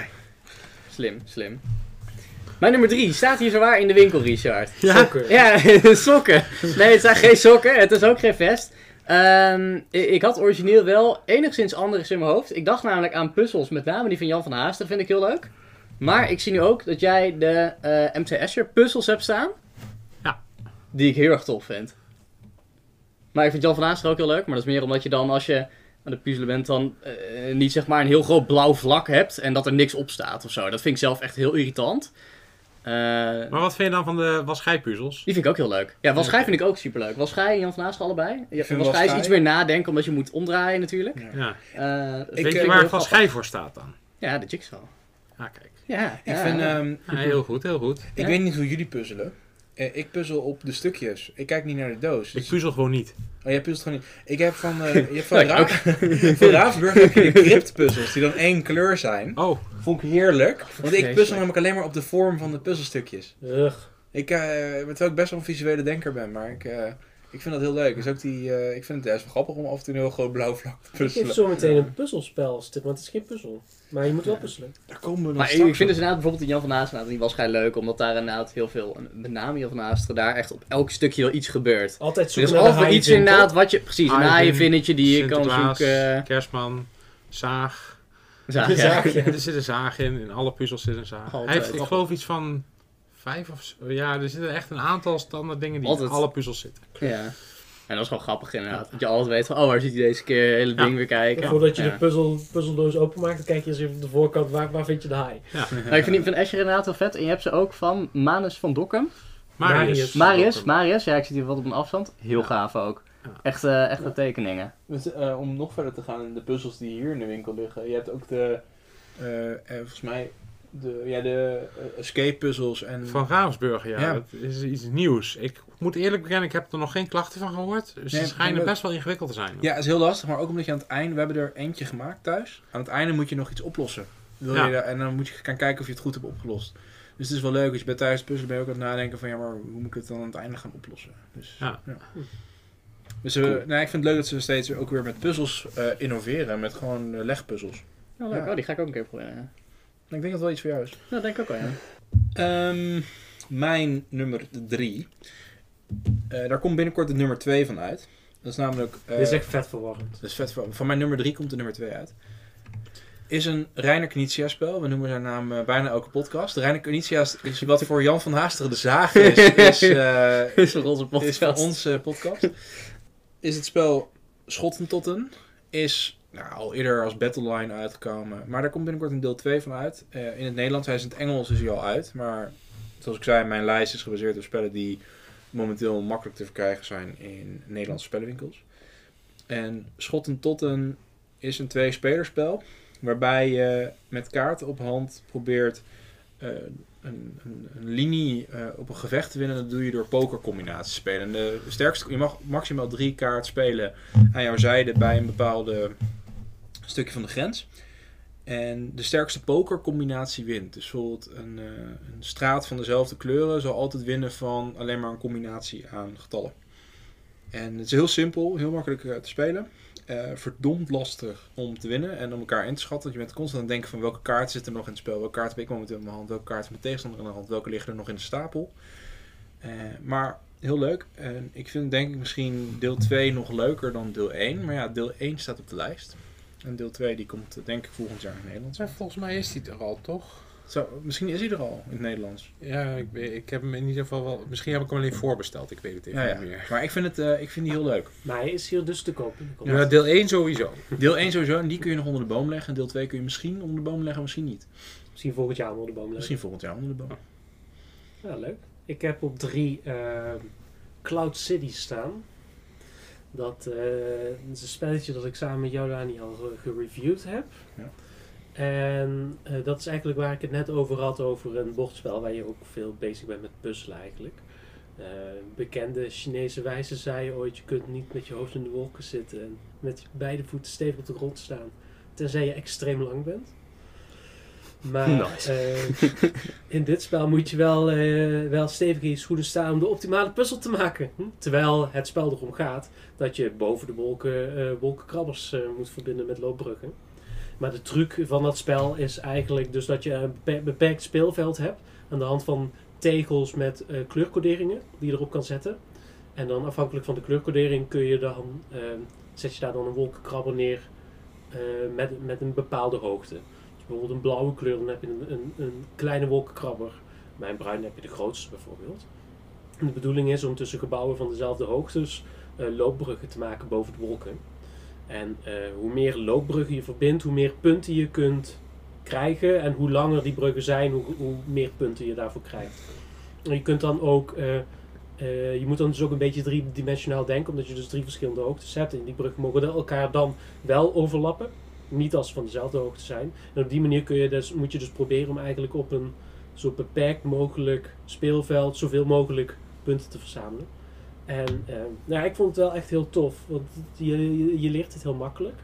Slim, slim. Mijn nummer 3 staat hier zowaar in de winkel, Richard. Ja? Sokken. Ja, [LAUGHS] sokken. Nee, het zijn geen sokken. Het is ook geen vest. Ehm, ik had origineel wel enigszins anders in mijn hoofd. Ik dacht namelijk aan puzzels, met name die van Jan van Haasten, vind ik heel leuk. Maar ik zie nu ook dat jij de eh MC Escher puzzels hebt staan. Ja. Die ik heel erg tof vind. Maar ik vind Jan van Haasten ook heel leuk. Maar dat is meer omdat je dan, als je aan de puzzelen bent, dan eh, niet zeg maar een heel groot blauw vlak hebt. En dat er niks op staat of zo. Dat vind ik zelf echt heel irritant. Eh, Maar wat vind je dan van de wasschijpuzzels? die vind ik ook heel leuk. Ja, Walschij vind ik ook superleuk. Walschij en Jan van Haastra allebei. Walschij is iets meer nadenken, omdat je moet omdraaien natuurlijk. Ja. Eh, Weet je waar wasschij voor staat dan? Ja, de jigsaw. Ah, kijk. Ja, Ik, ja, vind, ja. ehm, Ja, heel goed, heel goed. ik Ja. weet niet hoe jullie puzzelen. Eh, ik puzzel op de stukjes. Ik kijk niet naar de doos. Ik Dus- puzzel gewoon niet. Oh, jij puzzelt gewoon niet. Ik heb van, eh, [LAUGHS] je hebt van, Ja, Ra- [LAUGHS] van Ravensburg heb je de cryptpuzzels die dan één kleur zijn. Oh, Vond ik heerlijk. Want ik puzzel namelijk alleen maar op de vorm van de puzzelstukjes. Ugh. Ik, eh terwijl ik best wel een visuele denker ben, maar ik, eh, ik vind dat heel leuk. Dus ook die, eh, ik vind het juist wel grappig om af en toe een heel groot blauw vlak te Ik heb puzzelen. zo meteen een puzzelspel, maar het is geen puzzel. Maar je moet wel puzzelen. Daar komen we nog Maar ik, straks ik vind dus inderdaad bijvoorbeeld die Jan van Haastra, die was leuk, omdat daar inderdaad heel veel, met name Jan van Haastra, daar echt op elk stukje wel iets gebeurt. Altijd Er zoeken is naar iets vindt, inderdaad wat je, precies, een Haai haaienvinnetje die je kan zoeken. kerstman, zaag. Zaag, ja. zaag, ja. Er zit een zaag in, in alle puzzels zit een zaag. Altijd. Hij heeft, ik geloof, iets van vijf of zo. Ja, er zitten echt een aantal standaard dingen die Altijd. in alle puzzels zitten. Ja. En dat is gewoon grappig inderdaad. Dat je altijd weet van, oh, waar zit hij deze keer het hele Ja. ding weer kijken. Voordat je Ja. de puzzel, puzzeldoos openmaakt, dan kijk je eens even op de voorkant, waar, waar vind je de haai? [LAUGHS] Ik vind, ik vind Escher inderdaad wel vet. En je hebt ze ook van Manus van Dokkum. Marius. Marius, Marius, ja, ik zit hier wat op een afstand. Heel Ja. gaaf ook. Ja. Echt, eh, echte tekeningen. Dus, eh, om nog verder te gaan in de puzzels die hier in de winkel liggen. Je hebt ook de, eh, volgens mij, de, ja, de eh, escape puzzels en... Van Ravensburg, ja. Ja. Dat is iets nieuws. Ik moet eerlijk bekennen, ik heb er nog geen klachten van gehoord. Dus Nee, ze schijnen best wel ingewikkeld te zijn. Ja, het is heel lastig, maar ook omdat je aan het einde, we hebben er eentje gemaakt thuis. Aan het einde moet je nog iets oplossen. Wil Ja. je daar- en dan moet je gaan kijken of je het goed hebt opgelost. Dus het is wel leuk, als je bij thuis puzzelen ben je ook aan het nadenken van ja, maar hoe moet ik het dan aan het einde gaan oplossen? Dus, Ja. Dus eh, nou, ik vind het leuk dat ze steeds ook weer met puzzels eh, innoveren, met gewoon legpuzzels. Oh, leuk. Ja. Oh, die ga ik ook een keer proberen. Ik denk dat het wel iets voor jou is. Ja, dat denk ik ook wel, ja. Ehm, mijn nummer drie. Eh, daar komt binnenkort de nummer twee van uit. Dat is namelijk... eh, Dit is echt vet verwarrend. Dat is vet. Van, van mijn nummer 3 komt de nummer 2 uit. Is een Reiner Knizia spel. We noemen zijn naam eh, bijna elke podcast. Reiner Knizia is, is wat voor Jan van Haasteren de zaag is. [LAUGHS] Is, eh, [LAUGHS] Is voor onze podcast. is voor onze podcast. Is het spel Schottentotten. Is nou, al eerder als Battleline uitgekomen. Maar daar komt binnenkort een deel 2 van uit. Eh, in het Nederlands, hij is in het Engels is hij al uit. Maar zoals ik zei, mijn lijst is gebaseerd op spellen die momenteel makkelijk te verkrijgen zijn in Nederlandse spellenwinkels. En Schottentotten is een twee-spelerspel. Waarbij je met kaarten op hand probeert eh, een, een, een linie eh, op een gevecht te winnen. Dat doe je door pokercombinaties spelen. En de sterkste, je mag maximaal drie kaarten spelen aan jouw zijde bij een bepaalde stukje van de grens. En de sterkste pokercombinatie wint. Dus bijvoorbeeld een, eh, een straat van dezelfde kleuren zal altijd winnen van alleen maar een combinatie aan getallen. En het is heel simpel, heel makkelijk eh, te spelen. Eh, verdomd lastig om te winnen en om elkaar in te schatten. Want je bent constant aan het denken van welke kaart zit er nog in het spel. Welke kaart heb ik momenteel in mijn hand. Welke kaart heeft mijn tegenstander in de hand. Welke liggen er nog in de stapel. Maar heel leuk. En ik vind denk ik misschien deel 2 nog leuker dan deel 1. Maar ja, deel 1 staat op de lijst. En deel 2 die komt eh, denk ik volgend jaar in Nederland. Ja, volgens mij is die er al, toch? Zo, misschien is hij er al in het Nederlands. Ja, ik, ik heb hem in ieder geval wel... Misschien heb ik hem alleen voorbesteld, ik weet het even Ja, ja. niet meer. Maar ik vind, het, eh, ik vind die heel leuk. Maar hij is hier dus te koop. in de Ja, deel 1 sowieso. Deel 1 sowieso, en die kun je nog onder de boom leggen. En deel 2 kun je misschien onder de boom leggen, misschien niet. Misschien volgend jaar onder de boom leggen. Misschien volgend jaar onder de boom. Ja, leuk. Ik heb op drie ehm, Cloud City staan. Dat, eh, is een spelletje dat ik samen met jou, Dani, al ge- gereviewd heb. Ja. En eh, dat is eigenlijk waar ik het net over had, over een bordspel waar je ook veel bezig bent met puzzelen eigenlijk. Eh, bekende Chinese wijze zei ooit, je kunt niet met je hoofd in de wolken zitten en met beide voeten stevig op de grond staan, tenzij je extreem lang bent. Maar [LAUGHS] Nice. eh, in dit spel moet je wel, eh, wel stevig in je schoenen staan om de optimale puzzel te maken. Hm? Terwijl het spel erom gaat dat je boven de wolken, eh, wolkenkrabbers moet verbinden met loopbruggen. Maar de truc van dat spel is eigenlijk dus dat je een beper- beperkt speelveld hebt aan de hand van tegels met kleurcoderingen die je erop kan zetten. En dan afhankelijk van de kleurcodering kun je dan, zet je daar dan een wolkenkrabber neer met, met een bepaalde hoogte. Bijvoorbeeld een blauwe kleur, dan heb je een, een, een kleine wolkenkrabber. Bij een bruin heb je de grootste bijvoorbeeld. De bedoeling is om tussen gebouwen van dezelfde hoogtes eh, loopbruggen te maken boven de wolken. En eh, hoe meer loopbruggen je verbindt, hoe meer punten je kunt krijgen. En hoe langer die bruggen zijn, hoe, hoe meer punten je daarvoor krijgt. En je kunt dan ook, eh, je moet dan dus ook een beetje driedimensionaal denken, omdat je dus drie verschillende hoogtes hebt. En die bruggen mogen elkaar dan wel overlappen. Niet als van dezelfde hoogte zijn. En op die manier kun je dus, moet je dus proberen om eigenlijk op een zo beperkt mogelijk speelveld zoveel mogelijk punten te verzamelen. En eh, nou, ja, ik vond het wel echt heel tof, want je, je, je leert het heel makkelijk.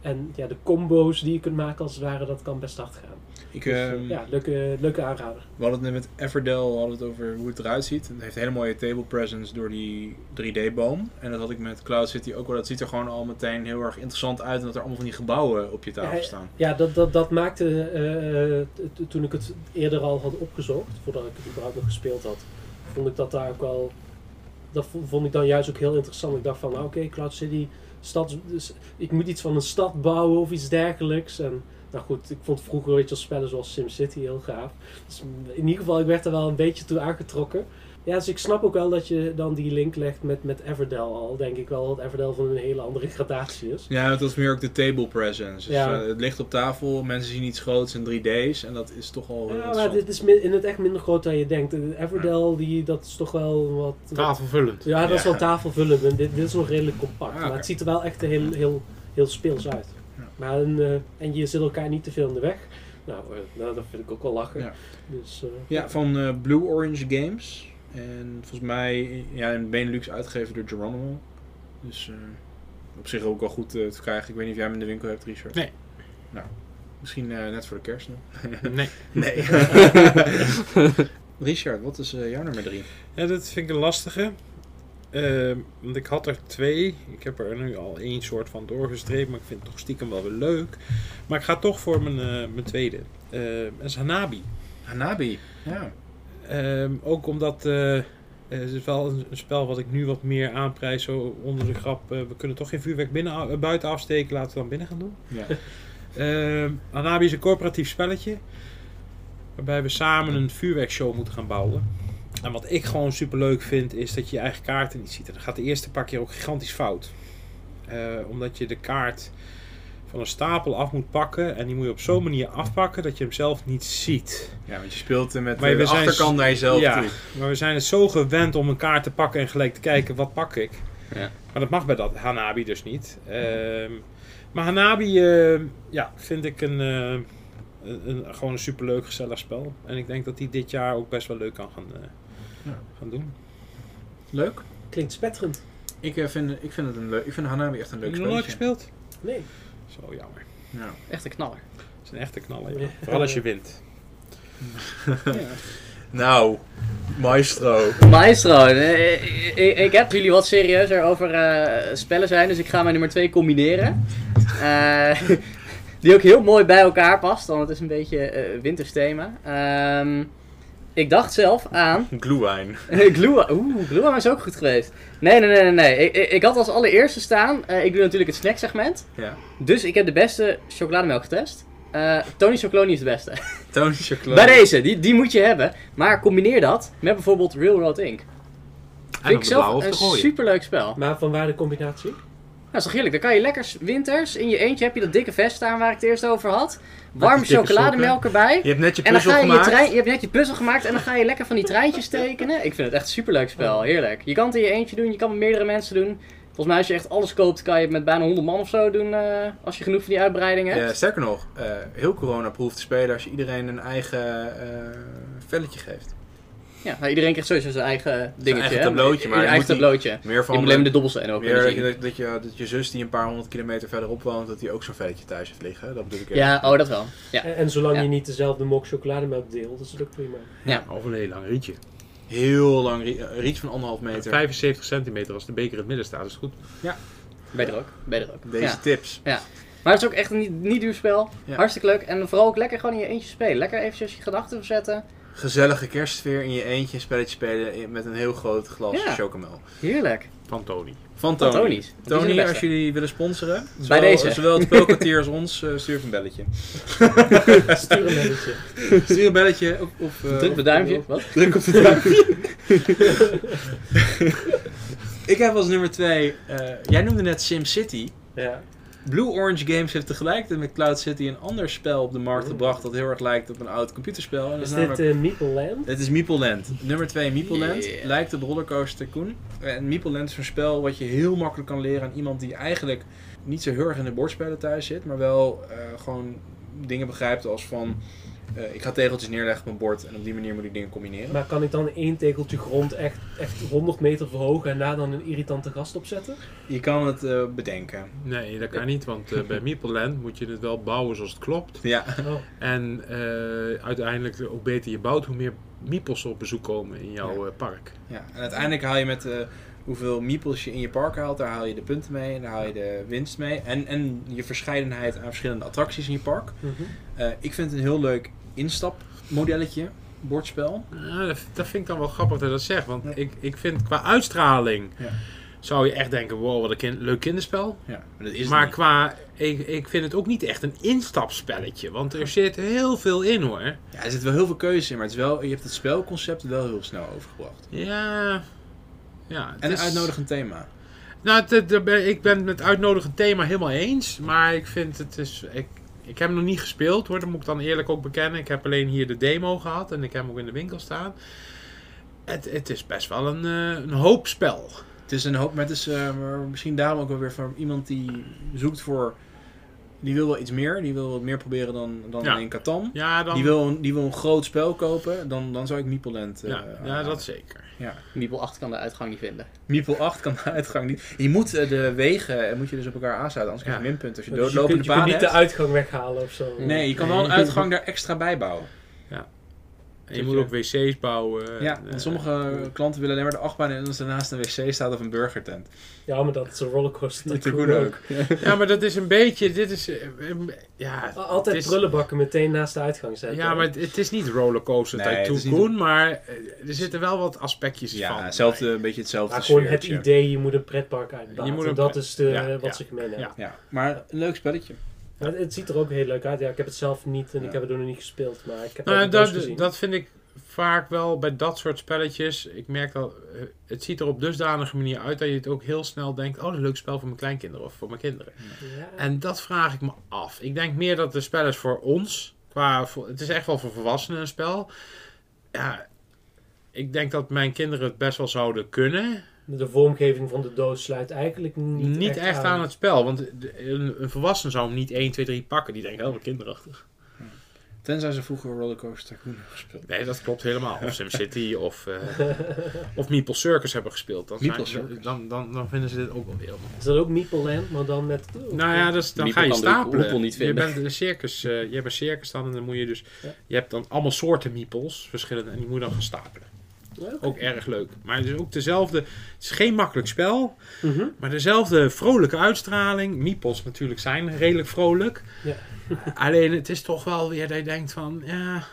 En ja, de combo's die je kunt maken als het ware, dat kan best hard gaan. Ik, Dus, eh, ja, leuke, leuke aanrader. We hadden het net met Everdell hadden het over hoe het eruit ziet. Het heeft een hele mooie table presence door die 3D-boom. En dat had ik met Cloud City ook wel. Dat ziet er gewoon al meteen heel erg interessant uit. En dat er allemaal van die gebouwen op je tafel staan. Ja, dat, dat, dat maakte, eh, t- toen ik het eerder al had opgezocht, voordat ik het überhaupt nog gespeeld had, vond ik dat daar ook wel, dat vo- vond ik dan juist ook heel interessant. Ik dacht van, nou, oké, Cloud City, stad, dus ik moet iets van een stad bouwen of iets dergelijks. En nou goed, ik vond vroeger weet je, wel, spellen zoals SimCity heel gaaf. Dus in ieder geval, ik werd er wel een beetje toe aangetrokken. Ja, dus ik snap ook wel dat je dan die link legt met, met Everdell al. Denk ik wel dat Everdell van een hele andere gradatie is. Ja, dat was meer ook de table presence. Dus, Ja. eh, het ligt op tafel, mensen zien iets groots in 3D's. En dat is toch al Ja, maar dit is in het echt minder groot dan je denkt. De Everdell, die, dat is toch wel wat... Tafelvullend. Ja, dat is Ja. wel tafelvullend. En dit, dit is nog redelijk compact. Ah, Maar het ziet er wel echt heel, heel, heel speels uit. Maar een, eh, en je zit elkaar niet te veel in de weg. Nou, eh, nou dat vind ik ook wel lachen. Ja. Dus, eh, Ja, van eh, Blue Orange Games. En volgens mij ja, in Benelux uitgegeven door Geronimo. Dus eh, op zich ook wel goed te krijgen. Ik weet niet of jij hem in de winkel hebt, Richard. Nee. Nou, misschien eh, net voor de kerst nog. [LAUGHS] Nee. Nee. [LAUGHS] Richard, wat is eh, jouw nummer drie? Ja, dat vind ik een lastige. Ehm, want ik had er twee. Ik heb er nu al één soort van doorgestreept, maar ik vind het toch stiekem wel weer leuk. Maar ik ga toch voor mijn, eh, mijn tweede. Ehm dat is Hanabi. Hanabi. Ja. Ehm, ook omdat eh, het is wel een, een spel wat ik nu wat meer aanprijs. Zo onder de grap, eh, we kunnen toch geen vuurwerk binnen, eh, buiten afsteken, laten we dan binnen gaan doen. ja. [LAUGHS] Ehm Hanabi is een corporatief spelletje. Waarbij we samen een vuurwerkshow moeten gaan bouwen. En wat ik gewoon super leuk vind, is dat je je eigen kaarten niet ziet. En dat gaat de eerste paar keer ook gigantisch fout. Eh, omdat je de kaart van een stapel af moet pakken. En die moet je op zo'n manier afpakken dat je hem zelf niet ziet. ja, want je speelt eh, met Maar de achterkant naar jezelf ja, toe. maar we zijn het zo gewend om een kaart te pakken en gelijk te kijken, wat pak ik? Ja. Maar dat mag bij dat Hanabi dus niet. Ehm, maar Hanabi, eh, ja, vind ik een, eh, een, een- gewoon een superleuk gezellig spel. En ik denk dat die dit jaar ook best wel leuk kan gaan, Ja. gaan doen. Leuk. Klinkt spetterend. Ik, eh, vind, ik, vind het een leuk, ik vind Hanabi echt een leuk Heb je nog nooit spelletje. gespeeld? Nee. Zo jammer. Ja. Echt een knaller. Het is een echte knaller. Ja. Ja. Vooral als je wint. Nou, maestro. Maestro, eh, ik, ik heb jullie wat serieuzer over eh, spellen zijn, dus ik ga mijn nummer 2 combineren. Eh, [LAUGHS] die ook heel mooi bij elkaar past, want het is een beetje eh winters thema. Ehm, ik dacht zelf aan [LAUGHS] Glühwein. [LAUGHS] Glue, oeh, Glue is ook goed geweest. Nee, nee, nee, nee. nee. Ik, ik, ik had als allereerste staan, eh, ik doe natuurlijk het snacksegment. Ja. Dus ik heb de beste chocolademelk getest. Eh, Tony Chocoloni is de beste. [LAUGHS] Tony Chocolade. Bij deze, die, die moet je hebben. Maar combineer dat met bijvoorbeeld Railroad Inc. Vind ik zelf een superleuk spel. Maar van waar de combinatie? Nou, is toch heerlijk. Dan kan je lekker winters in je eentje heb je dat dikke vest staan waar ik het eerst over had. Dikke chocolademelk erbij. Je hebt net je En dan puzzel ga je je gemaakt. trein, je hebt net je puzzel gemaakt en dan ga je lekker van die treintjes tekenen. Ik vind het echt een superleuk spel, heerlijk. Je kan het in je eentje doen, je kan het met meerdere mensen doen. Volgens mij als je echt alles koopt, kan je het met bijna 100 man of zo doen. eh, als je genoeg van die uitbreidingen hebt. Ja, sterker nog, eh, heel corona-proof te spelen als je iedereen een eigen eh, velletje geeft. Ja, nou, iedereen krijgt sowieso zijn eigen dingetje. eigen hè? tableautje, maar Zijn je eigen tableautje. Meer Je van moet alleen maar de dobbelsteen ook meer dat zien. je, dat, dat, je, dat je zus die een paar honderd kilometer verderop woont, dat die ook zo'n velletje thuis heeft liggen. Dat bedoel ik even. Ja, oh dat wel. Ja. En, en zolang Ja. je niet dezelfde mok chocolademelk deelt, is het ook prima. Ja. Of een heel lang rietje. Heel lang, een rietje van anderhalf meter. 75 centimeter als de beker in het midden staat, is goed. Ben je er ook. Ben je er ook. Deze Ja. tips. Maar het is ook echt een niet, niet duur spel. Ja. Hartstikke leuk. En vooral ook lekker gewoon in je eentje spelen. Lekker eventjes je gedachten verzetten. Gezellige kerstsfeer in je eentje, een spelletje spelen met een heel groot glas Ja. chocomel. Heerlijk. Van Tony. Van Van Tony. Tony's. Tony, als jullie willen sponsoren, Bij zowel, deze. zowel het spelkwartier als ons, eh, stuur even een belletje. [LAUGHS] Stuur een belletje. Stuur een belletje of... of eh, Druk op of- het duimpje. Wat? Druk op het duimpje. [LAUGHS] Ik heb als nummer twee, eh, jij noemde net SimCity. Ja. Blue Orange Games heeft tegelijkertijd met Cloud City een ander spel op de markt gebracht dat heel erg lijkt op een oud computerspel. En Is dit uh, Meeple Land? Het is Meeple Land. Nummer 2 Meeple Land. Lijkt op Rollercoaster Tycoon. En Meeple Land is een spel wat je heel makkelijk kan leren aan iemand die eigenlijk niet zo heel erg in de bordspellen thuis zit. Maar wel eh, gewoon dingen begrijpt als van... eh, ik ga tegeltjes neerleggen op mijn bord en op die manier moet ik dingen combineren. Maar kan ik dan één tegeltje grond echt, echt 100 meter verhogen en daar dan een irritante gast op zetten? Je kan het eh, bedenken. Nee, dat kan niet, want eh, bij Meeple Land moet je het wel bouwen zoals het klopt. Ja. Oh. En eh, uiteindelijk, hoe beter je bouwt, hoe meer meeples op bezoek komen in jouw Ja. eh, park. ja. En uiteindelijk haal je met eh, hoeveel meeples je in je park haalt, daar haal je de punten mee en daar haal je de winst mee. En, en je verscheidenheid aan verschillende attracties in je park. Mhm. Eh, ik vind het een heel leuk instapmodelletje, bordspel. Ja, dat, dat vind ik dan wel grappig dat je dat zegt, want Ja. ik, ik vind qua uitstraling Ja. zou je echt denken, wow, wat een kin- leuk kinderspel. Ja, maar dat is maar qua, ik, ik vind het ook niet echt een instapspelletje, want er zit heel veel in hoor. Ja, er zit wel heel veel keuze in, maar het is wel, je hebt het spelconcept wel heel snel overgebracht. Ja, ja. het En een is- uitnodigend thema. Nou, het- het- ben- ik ben het met uitnodigend thema helemaal eens. Maar ik vind het is. Ik, ik heb hem nog niet gespeeld hoor, dat moet ik dan eerlijk ook bekennen. Ik heb alleen hier de demo gehad en ik heb hem ook in de winkel staan. Het, het is best wel een, eh, een hoop spel. Het is een hoop, maar het is eh, misschien daarom ook wel weer van iemand die zoekt voor... Die wil wel iets meer, die wil wat meer proberen dan, dan Ja. alleen Catan. Ja, dan, Die wil, een, die wil een groot spel kopen, dan, dan zou ik Meeple Land eh, ja, ja, aanhalen. dat zeker. Ja. Meeple 8 kan de uitgang niet vinden. Meeple 8 kan de uitgang niet. Je moet eh, de wegen eh, moet je dus op elkaar aansluiten, anders krijg je Ja. minpunt als je Dus je doodlopende kunt, je kunt niet de uitgang weghalen of zo. Nee, je kan wel een [LAUGHS] uitgang daar extra bij bouwen. En je moet ook wc's bouwen. Ja, en, want eh, sommige klanten willen alleen maar de achtbaan en als ernaast een wc staat of een burgertent. Ja, maar dat is een rollercoaster. Dat ook. Ja, maar dat is een beetje. Dit is. eh, eh, ja, Altijd is- prullenbakken meteen naast de uitgang zetten. Ja, maar het, het is niet rollercoaster Nee, Tycoon, niet- maar eh, er zitten wel wat aspectjes van. Ja, hetzelfde, een beetje hetzelfde Maar gewoon het idee, je moet een pretpark uitbaten. Je moet een dat is de, Ja, wat ja, ze gemeen hebben. ja. Ja, maar een leuk spelletje. Maar het, ziet er ook heel leuk uit. Ja, ik heb het zelf niet en Ja. ik heb het er nog niet gespeeld. Maar ik heb Nou, dat, gezien. dat vind ik vaak wel bij dat soort spelletjes. Ik merk dat eh, het ziet er op dusdanige manier uit dat je het ook heel snel denkt: oh, dat is een leuk spel voor mijn kleinkinderen of voor mijn kinderen. Ja. En dat vraag ik me af. Ik denk meer dat het spel is voor ons. Qua, het is echt wel voor volwassenen een spel. Ja, ik denk dat mijn kinderen het best wel zouden kunnen. De vormgeving van de doos sluit eigenlijk niet, Niet, echt, aan. het spel. Want een, een volwassene zou hem niet 1, 2, 3 pakken. Die denkt, oh, wat kinderachtig. Tenzij ze vroeger Rollercoaster Tycoon hebben gespeeld. Nee, dat klopt helemaal. Of SimCity [LAUGHS] of, eh of Meeple Circus hebben gespeeld. Dan, Meeple zijn- Circus. dan, dan, dan vinden ze dit ook wel weer. Is dat ook Meeple Land, maar dan met... Nou ja, dus, dan Meeple ga je stapelen. niet je, bent een circus, eh, je hebt een circus dan en dan moet je dus... Ja. Je hebt dan allemaal soorten meeples, verschillende, en die moet je dan gaan stapelen. Ja. Ook erg leuk. Maar het is ook dezelfde... Het is geen makkelijk spel, Mhm. maar dezelfde vrolijke uitstraling. Meeples natuurlijk zijn redelijk vrolijk. Ja. [LAUGHS] Alleen het is toch wel weer dat je denkt van... Ja,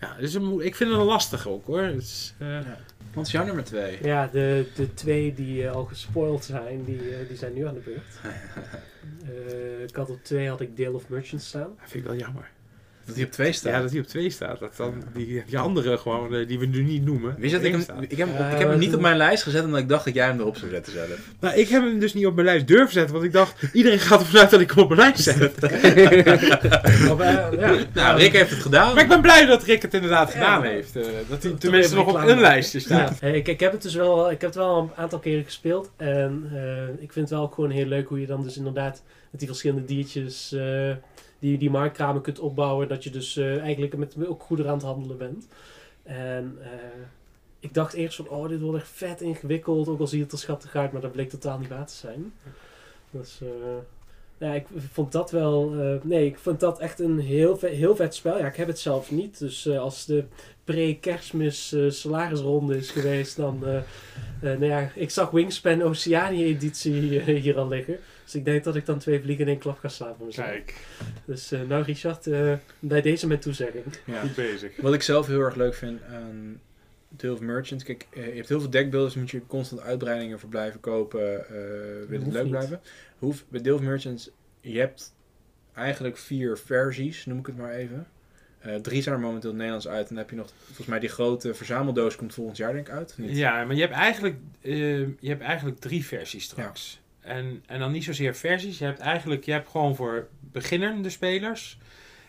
ja het is een, mo- ik vind het een lastig ook hoor. Het is, eh, Wat is jouw nummer 2? Ja, de, de twee die eh, al gespoild zijn, die, eh, die zijn nu aan de beurt. [LAUGHS] Eh, ik had op twee had ik Dale of Merchants staan. dat vind ik wel jammer. Dat hij op twee staat. Ja, dat hij op 2 staat. Dat dan die, die andere gewoon, eh, die we nu niet noemen. Wist je dat ik één hem, staat. ik heb, hem op- ik heb hem niet op mijn lijst gezet omdat ik dacht dat jij hem erop zou zetten zelf. Nou, ik heb hem dus niet op mijn lijst durven zetten, want ik dacht, iedereen gaat ervan uit dat ik hem op mijn lijst zet. [LAUGHS] Of, eh, ja. Nou, Rick heeft het gedaan. Maar ik ben blij dat Rick het inderdaad Ja, gedaan heeft. eh, dat hij tenminste nog op een maken. lijstje staat. Ja, ik, ik heb het dus wel, ik heb het wel een aantal keren gespeeld. En eh, ik vind het wel gewoon heel leuk hoe je dan dus inderdaad met die verschillende diertjes eh, die, die marktkramen kunt opbouwen. Dat je dus eh, eigenlijk met ook goederen aan het handelen bent. En eh, ik dacht eerst van, oh dit wordt echt vet ingewikkeld. Ook al zie je het er schattig uit, maar dat bleek totaal niet waar te zijn. Dus eh, ja, ik vond dat wel, nee, ik vond dat echt een heel vet, heel vet spel. Ja, ik heb het zelf niet. Dus als de pre-kerstmis salarisronde is geweest, dan... nou ja, ik zag Wingspan Oceania editie hier al liggen. Dus ik denk dat ik dan twee vliegen in één klap ga slaan voor mezelf. Kijk, Dus eh, nou Richard, eh, bij deze mijn toezegging. Ja. goed bezig. Wat ik zelf heel erg leuk vind aan Deel of Merchant. Kijk, eh, je hebt heel veel deckbuilders, moet je constant uitbreidingen voor blijven kopen. eh wil het leuk niet. blijven. Hoef, bij Deel of Merchants, je hebt eigenlijk vier versies, noem ik het maar even. Eh, drie zijn er momenteel in Nederlands uit. En dan heb je nog, volgens mij die grote verzameldoos komt volgend jaar denk ik uit. Niet? Ja, maar je hebt eigenlijk, eh, je hebt eigenlijk drie versies straks. En, en dan niet zozeer versies. Je hebt eigenlijk, je hebt gewoon voor beginnende spelers.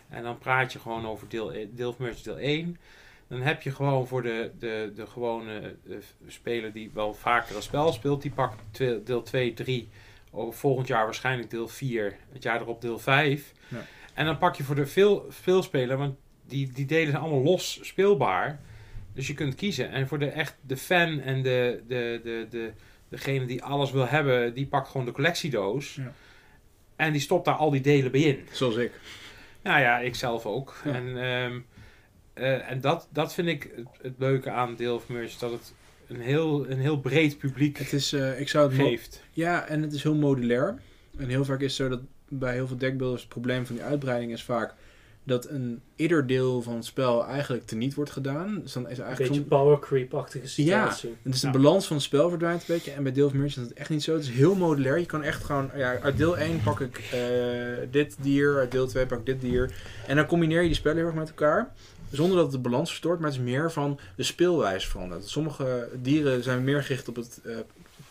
En dan praat je gewoon over deel, e- deel of Merge deel 1. Dan heb je gewoon voor de, de, de gewone eh, speler die wel vaker een spel speelt. Die pakt deel 2, 3. Over volgend jaar waarschijnlijk deel 4. Het jaar erop deel 5. Ja. En dan pak je voor de veel, veelspeler, want die, die delen zijn allemaal los speelbaar. Dus je kunt kiezen. En voor de echt de fan en de, de, de, de, degene die alles wil hebben, die pakt gewoon de collectiedoos. Ja. En die stopt daar al die delen bij in. Zoals ik. Nou ja, ik zelf ook. Ja. En, ehm, eh, en dat, dat vind ik het, het leuke aan Deel of Merge. Dat het een heel, een heel breed publiek Het is, eh, ik zou het geeft. Ja, en het is heel modulair. En heel vaak is het zo dat bij heel veel deckbuilders het probleem van die uitbreiding is vaak dat een ieder deel van het spel eigenlijk teniet wordt gedaan. Dus dan is er Een eigenlijk beetje power creep-achtige situatie. Dus de Ja. balans van het spel verdwijnt een beetje. En bij Deel of Merchant is het echt niet zo. Het is heel modulair. Je kan echt gewoon... Ja, uit deel 1 pak ik eh, dit dier. Uit deel 2 pak ik dit dier. En dan combineer je die spellen heel erg met elkaar. Zonder dat het de balans verstoort. Maar het is meer van de speelwijze veranderd. Sommige dieren zijn meer gericht op het eh,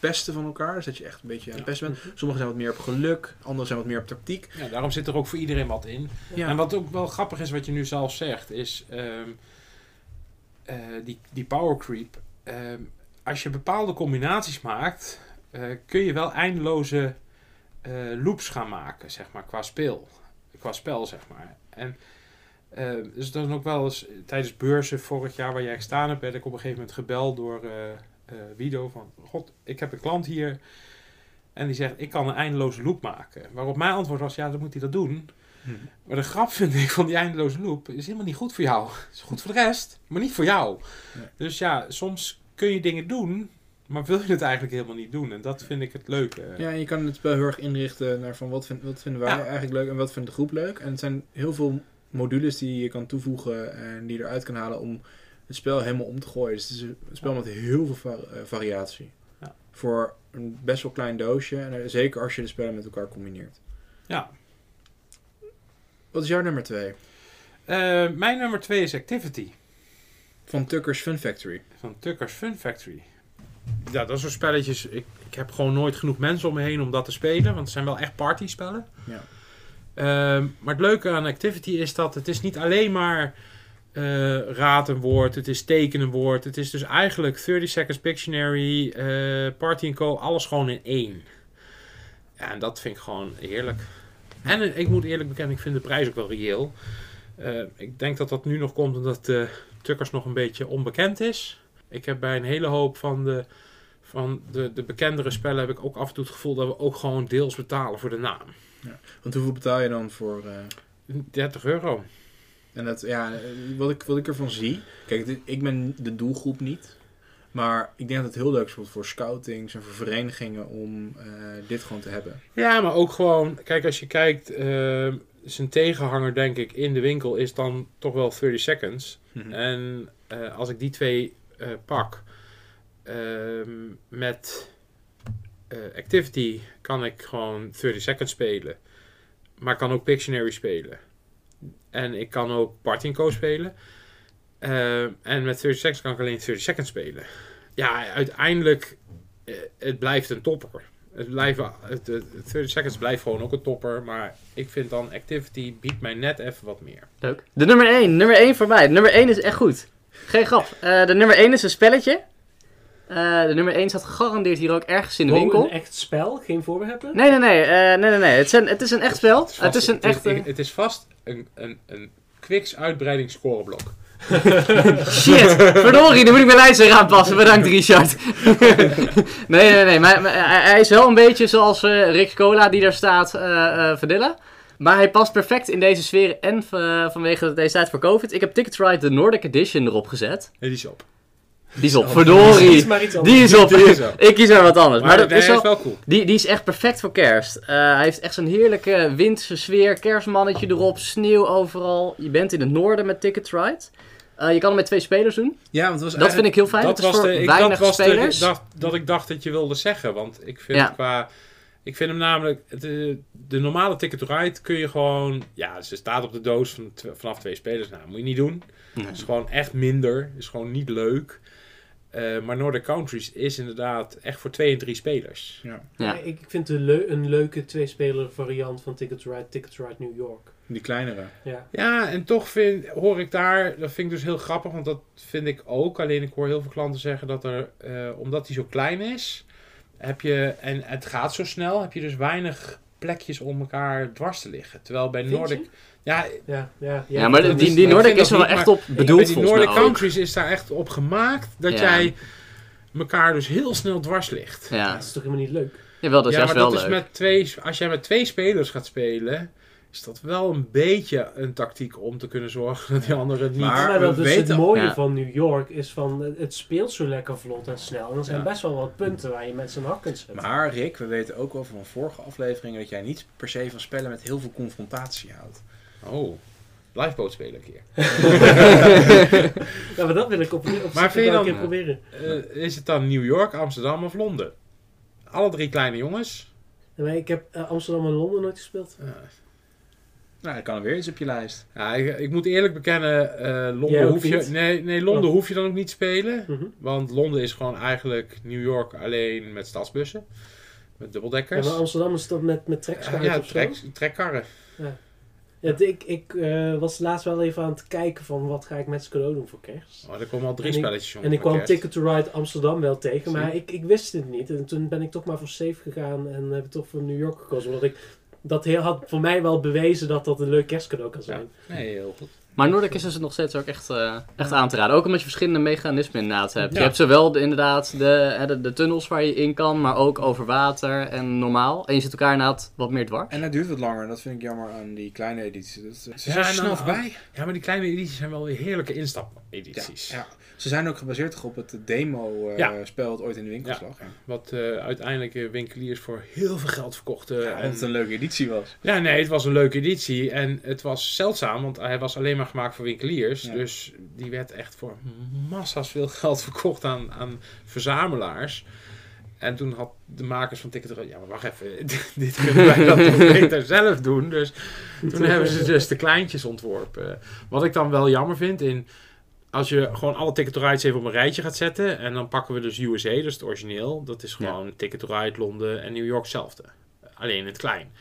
pesten van elkaar. Dus dat je echt een beetje aan het pesten bent. Sommige zijn wat meer op geluk. Andere zijn wat meer op tactiek. Ja, daarom zit er ook voor iedereen wat in. En wat ook wel grappig is, wat je nu zelf zegt, is ehm, eh, die, die power creep. Ehm, als je bepaalde combinaties maakt, eh, kun je wel eindeloze eh, loops gaan maken, zeg maar, qua speel. Qua spel, zeg maar. En dus dat is ook wel eens tijdens beurzen vorig jaar waar jij gestaan hebt, werd ik op een gegeven moment gebeld door Wido van, god, ik heb een klant hier en die zegt, ik kan een eindeloze loop maken. Waarop mijn antwoord was, ja, dan moet hij dat doen. Maar de grap [LAUGHS] vind ik van die eindeloze loop is helemaal niet goed voor jou. Het is goed voor de rest, maar niet voor jou. Nee. Dus ja, soms kun je dingen doen, maar wil je het eigenlijk helemaal niet doen. En dat vind ik het leuke. Ja, en je kan het spel heel erg inrichten naar van wat, vind, wat vinden wij Ja. eigenlijk leuk en wat vindt de groep leuk. En het zijn heel veel modules die je kan toevoegen en die je eruit kan halen om het spel helemaal om te gooien. Dus het is een spel met heel veel va- eh, variatie. Ja. Voor een best wel klein doosje en eh, zeker als je de spellen met elkaar combineert. Ja. Wat is jouw nummer 2? Eh, mijn nummer twee is Activity Van Tucker's Fun Factory. van Tucker's Fun Factory. Ja, dat soort spelletjes. Ik, ik heb gewoon nooit genoeg mensen om me heen om dat te spelen. Want het zijn wel echt partyspellen. Ja. Ehm, maar het leuke aan Activity is dat het is niet alleen maar eh raad een woord. Het is teken een woord. Het is dus eigenlijk 30 Seconds Pictionary, eh, Party Co. Alles gewoon in één. Ja, en dat vind ik gewoon heerlijk. En eh, ik moet eerlijk bekennen, ik vind de prijs ook wel reëel. Ik denk dat dat nu nog komt omdat de Tuckers nog een beetje onbekend is. Ik heb bij een hele hoop van de, van de, de bekendere spellen heb ik ook af en toe het gevoel dat we ook gewoon deels betalen voor de naam. Want hoeveel betaal je dan voor... eh, 30 euro. En dat, ja, wat ik, wat ik ervan zie. Kijk, ik ben de doelgroep niet. Maar ik denk dat het heel leuk is voor scoutings en voor verenigingen om eh, dit gewoon te hebben. Ja, maar ook gewoon, kijk, als je kijkt, eh, zijn tegenhanger, denk ik, in de winkel is dan toch wel 30 seconds. En eh, als ik die twee pak ehm, met Activity, kan ik gewoon 30 seconds spelen. Maar ik kan ook Pictionary spelen. En ik kan ook Party Co spelen. Eh, en met 30 Seconds kan ik alleen 30 Seconds spelen. Ja, uiteindelijk, eh, het blijft een topper. Het blijft, het, het, het 30 Seconds blijft gewoon ook een topper. Maar ik vind dan Activity biedt mij net even wat meer. Leuk. De nummer 1, nummer 1 voor mij. Nummer 1 is echt goed. Geen grap. Eh, de nummer 1 is een spelletje. Eh, de nummer 1 staat gegarandeerd hier ook ergens in de Gewoon winkel. een echt spel, geen voorwerpen? Nee, nee, nee. eh, nee, nee, nee. Het is een, het is een echt spel. vast- Het is een het is, echte... het is vast een, een, een Quicks uitbreiding scoreblok. [LAUGHS] Shit, verdorie, dan moet ik mijn lijst weer aanpassen. Bedankt, Richard. [LAUGHS] nee, nee, nee. Maar, maar hij is wel een beetje zoals eh, Rick Cola die daar staat, eh eh Vanilla. Maar hij past perfect in deze sfeer en eh, vanwege deze tijd voor COVID. Ik heb Ticket Ride de Nordic Edition erop gezet. Nee, die is op. Die is op, verdorie. maar. Die is op. [LAUGHS] Ik kies er wat anders. Maar, Maar dat is wel, is wel cool. die, die is echt perfect voor kerst. Eh, hij heeft echt zo'n heerlijke winterse sfeer. Kerstmannetje erop, sneeuw overal. Je bent in het noorden met Ticket Ride. Eh, je kan hem met twee spelers doen. Ja, want het was Dat vind ik heel fijn. Dat was, voor de, ik, weinig dat, was de, spelers. dat, dat ik dacht dat je wilde zeggen. Want ik vind Ja. qua... Ik vind hem namelijk... De, de normale Ticket to Ride kun je gewoon... Ja, ze staat op de doos van, vanaf twee spelers. Nou, moet je niet doen. Nee. is gewoon echt minder. is gewoon niet leuk. Eh, maar Nordic Countries is inderdaad echt voor twee en drie spelers. Ja, Ja. Ik ik vind het een, leu- een leuke tweespeler variant van Ticket to Ride, Ticket to Ride New York. die kleinere. Ja. Ja, en toch vind, hoor ik daar, dat vind ik dus heel grappig, want dat vind ik ook. Alleen ik hoor heel veel klanten zeggen dat er, eh, omdat hij zo klein is, heb je, en het gaat zo snel, heb je dus weinig plekjes om elkaar dwars te liggen. Terwijl bij Vind Nordic, je? ja, Ja, ja, Ja, maar die, die Nordic is dat wel echt op bedoeld die Nordic. Countries is daar echt op gemaakt dat Ja. jij elkaar dus heel snel dwars ligt. Ja, Dat is toch helemaal niet leuk? Jawel, dat is ja, juist maar wel dat leuk. is met twee, als jij met twee spelers gaat spelen, is dat wel een beetje een tactiek om te kunnen zorgen dat die anderen het niet... Maar Maar, dat we is het mooie Ja. van New York is van het- speelt zo lekker vlot en snel. En er zijn Ja. best wel wat punten waar je met z'n hak kunt zetten. Maar Rick, we weten ook wel van vorige afleveringen dat jij niet per se van spellen met heel veel confrontatie houdt. Oh, lifeboat spelen een keer. [LAUGHS] Ja, maar dat wil ik op, op Maar vind je wel een dan- keer proberen. Eh, is het dan New York, Amsterdam of Londen? Alle drie kleine jongens. Ja, maar ik heb eh, Amsterdam en Londen nooit gespeeld. Eh, Nou, dan kan er weer iets op je lijst. ja, ik, ik moet eerlijk bekennen, eh, Londen, hoef je, nee, nee, Londen Oh. hoef je dan ook niet te spelen. Mhm. Want Londen is gewoon eigenlijk New York alleen met stadsbussen. Met Ja, dubbeldekkers. maar Amsterdam is dat met, met trekschuiten ja, trek, trekkarren. Ja, d- ik ik eh, was laatst wel even aan het kijken van wat ga ik met z'n cadeau doen voor kerst. Oh, er komen al drie En ik- spelletjes van. En ik kwam kerst. Ticket to Ride Amsterdam wel tegen, maar ik, ik wist het niet. En toen ben ik toch maar voor safe gegaan en heb ik toch voor New York gekozen. Omdat ik, dat heel, had voor mij wel bewezen dat dat een leuk kerstcadeau kan zijn. Nee, heel goed. Maar Nordic is dus nog steeds ook echt, eh, echt aan te raden. Ook omdat je verschillende mechanismen inderdaad hebt. Ja. Je hebt zowel de, inderdaad de, hè, de, de tunnels waar je in kan, maar ook over water en normaal. En je zit elkaar inderdaad wat meer dwars. En het duurt wat langer. Dat vind ik jammer aan die kleine edities. Dat, ze Ja, zijn snel voorbij. Ja, maar die kleine edities zijn wel weer heerlijke instap-edities. Ja, ja. Ze zijn ook gebaseerd op het demo-spel dat ooit in de winkel lag. Wat eh, uiteindelijk eh, winkeliers voor heel veel geld verkochten. En, dat het een leuke editie was. ja, nee, het was een leuke editie. En het was zeldzaam, want hij was alleen maar gemaakt voor winkeliers. Dus die werd echt voor massa's veel geld [LAUGHS] verkocht aan, aan verzamelaars. En toen had de makers van Ticket ja maar wacht even, [LAUGHS] dit kunnen wij dan toch [LAUGHS] beter zelf doen. Dus toen hebben ze dus de kleintjes ontworpen. Wat ik dan wel jammer vind, in, als je gewoon alle Ticket to Rides even op een rijtje gaat zetten. En dan pakken we dus USA, dus het origineel. Dat is gewoon Ticket to Ride, Londen en New York hetzelfde. Alleen in het klein.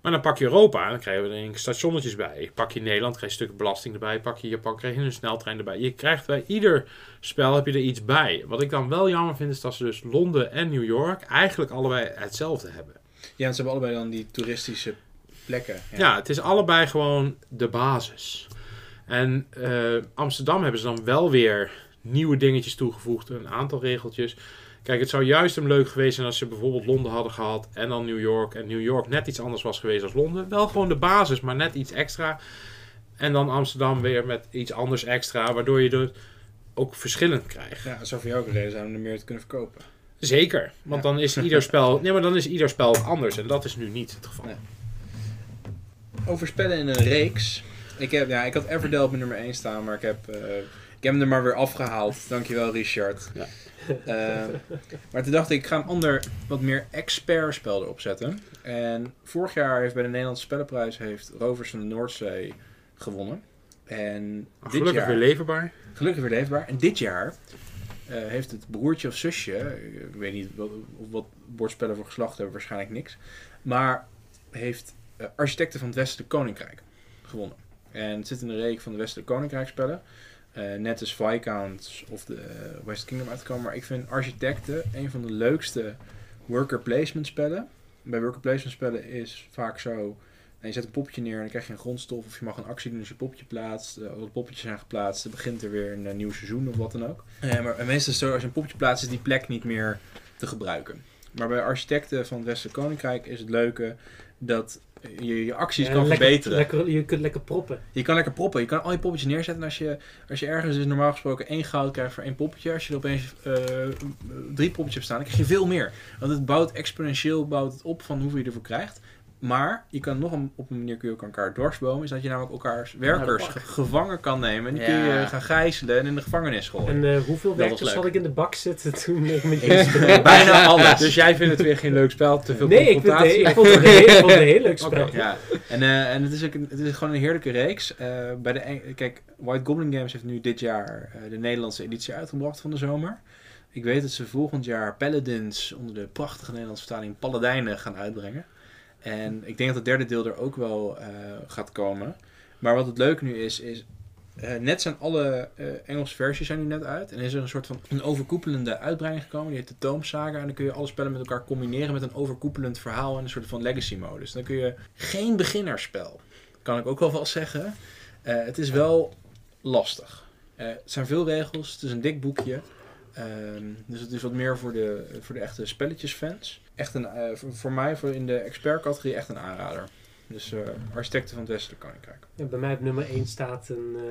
Maar dan pak je Europa, dan krijgen we er een stationnetjes bij. Pak je Nederland, krijg je een stuk belasting erbij. Pak je Japan, krijg je een sneltrein erbij. Je krijgt bij ieder spel heb je er iets bij. Wat ik dan wel jammer vind, is dat ze dus Londen en New York eigenlijk allebei hetzelfde hebben. Ja, en ze hebben allebei dan die toeristische plekken. Ja, het is allebei gewoon de basis. En eh, Amsterdam hebben ze dan wel weer nieuwe dingetjes toegevoegd, een aantal regeltjes. Kijk, het zou juist hem leuk geweest zijn als ze bijvoorbeeld Londen hadden gehad en dan New York. En New York net iets anders was geweest als Londen. Wel gewoon de basis, maar net iets extra. En dan Amsterdam weer met iets anders extra, waardoor je er ook verschillend krijgt. Ja, dat zou voor jou ook een reden zijn om er meer te kunnen verkopen. Zeker, want Ja. dan is ieder spel, [LAUGHS] nee, maar dan is ieder spel anders en dat is nu niet het geval. Nee. Over spellen in een reeks. Ik, heb, ja, ik had Everdell op mijn nummer 1 staan, maar ik heb, eh, ik heb hem er maar weer afgehaald. Dankjewel, Richard. Ja. Eh, maar toen dacht ik, ik ga een ander, wat meer expert spel erop zetten. En vorig jaar heeft bij de Nederlandse Spellenprijs heeft Rovers van de Noordzee gewonnen. En dit Gelukkig jaar, weer leverbaar. gelukkig weer leefbaar. En dit jaar eh, heeft het broertje of zusje, ik weet niet wat, of wat bordspellen voor geslacht hebben, waarschijnlijk niks. Maar heeft Architecten van het Westelijk Koninkrijk gewonnen. En het zit in de reek van de Westelijk Koninkrijk spellen. Eh, net als Viscounts of de eh, West Kingdom uitkomen. Maar ik vind Architecten een van de leukste worker placement spellen. Bij worker placement spellen is vaak zo... En je zet een poppetje neer en dan krijg je een grondstof. Of je mag een actie doen als je poppetje plaatst. Uh, alle poppetjes zijn geplaatst. Dan begint er weer een eh, nieuw seizoen of wat dan ook. Eh, maar meestal zo, als je een poppetje plaatst, is die plek niet meer te gebruiken. Maar bij architecten van het Westelijk Koninkrijk is het leuke dat je je acties Ja, kan lekker- verbeteren. Lekker, je kunt lekker proppen. Je kan lekker proppen. Je kan al je poppetjes neerzetten. En als je, als je ergens dus normaal gesproken één goud krijgt voor één poppetje. Als je er opeens eh, drie poppetjes hebt staan, dan krijg je veel meer. Want het bouwt exponentieel bouwt het op van hoeveel je ervoor krijgt. Maar je kan nog een, op een manier kun je ook elkaar dwarsbomen. Is dat je namelijk elkaars werkers gevangen kan nemen. En die kun je gaan gijzelen en in de gevangenis gooien. En eh, hoeveel werkers had ik in de bak zitten toen ik met Ik- jullie speelde? Bijna [LAUGHS] alles. Dus jij vindt het weer geen leuk spel, te veel Nee, ik, vind het, confrontatie? ik vond het een heel, ik vond het een heel leuk spel. Oké. Ja, en, eh, en het, is ook een- het is gewoon een heerlijke reeks. Eh, bij de, kijk, White Goblin Games heeft nu dit jaar eh, de Nederlandse editie uitgebracht van de zomer. Ik weet dat ze volgend jaar Paladins onder de prachtige Nederlandse vertaling Paladijnen gaan uitbrengen. En ik denk dat het derde deel er ook wel eh, gaat komen. Maar wat het leuke nu is, is eh, net zijn alle eh, Engelse versies zijn nu net uit. En is er een soort van een overkoepelende uitbreiding gekomen. Die heet de Toom Saga. En dan kun je alle spellen met elkaar combineren met een overkoepelend verhaal en een soort van legacy modus. Dan kun je geen beginnerspel. Kan ik ook wel wel zeggen. Het is wel lastig. Het zijn veel regels. Het is een dik boekje. Ehm, dus het is wat meer voor de, voor de echte spelletjesfans. Echt een, eh, voor, mij voor in de expert-categorie echt een aanrader. Dus eh, Architecten van het Westelijk Koninkrijk. Ja, bij mij op nummer 1 staat een uh,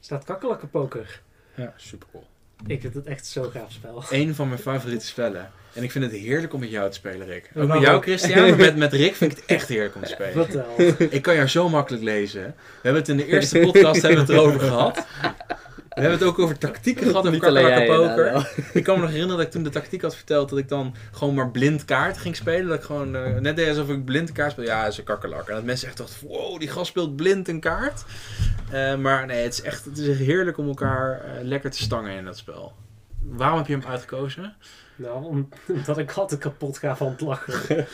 staat kakkelakkenpoker. Ja, super cool. Ik vind het echt zo'n gaaf spel. Een van mijn favoriete spellen. En ik vind het heerlijk om met jou te spelen, Rick. Ook met jou, Christian, maar met, met Rick vind ik het echt heerlijk om te spelen. Vertel. Ik kan jou zo makkelijk lezen. We hebben het in de eerste podcast hebben het erover gehad. We hebben het ook over tactieken gehad, over jij, kakkelakkenpoker. inderdaad. [LAUGHS] Ik kan me nog herinneren dat ik toen de tactiek had verteld dat ik dan gewoon maar blind kaart ging spelen. Dat ik gewoon eh, net deed alsof ik blind kaart speel. Ja, dat is een kakkerlak. En dat mensen echt dachten, wow, die gast speelt blind een kaart. Eh, maar nee, het is echt het is echt heerlijk om elkaar eh, lekker te stangen in dat spel. Waarom heb je hem uitgekozen? Nou, om- omdat ik altijd kapot ga van het lachen.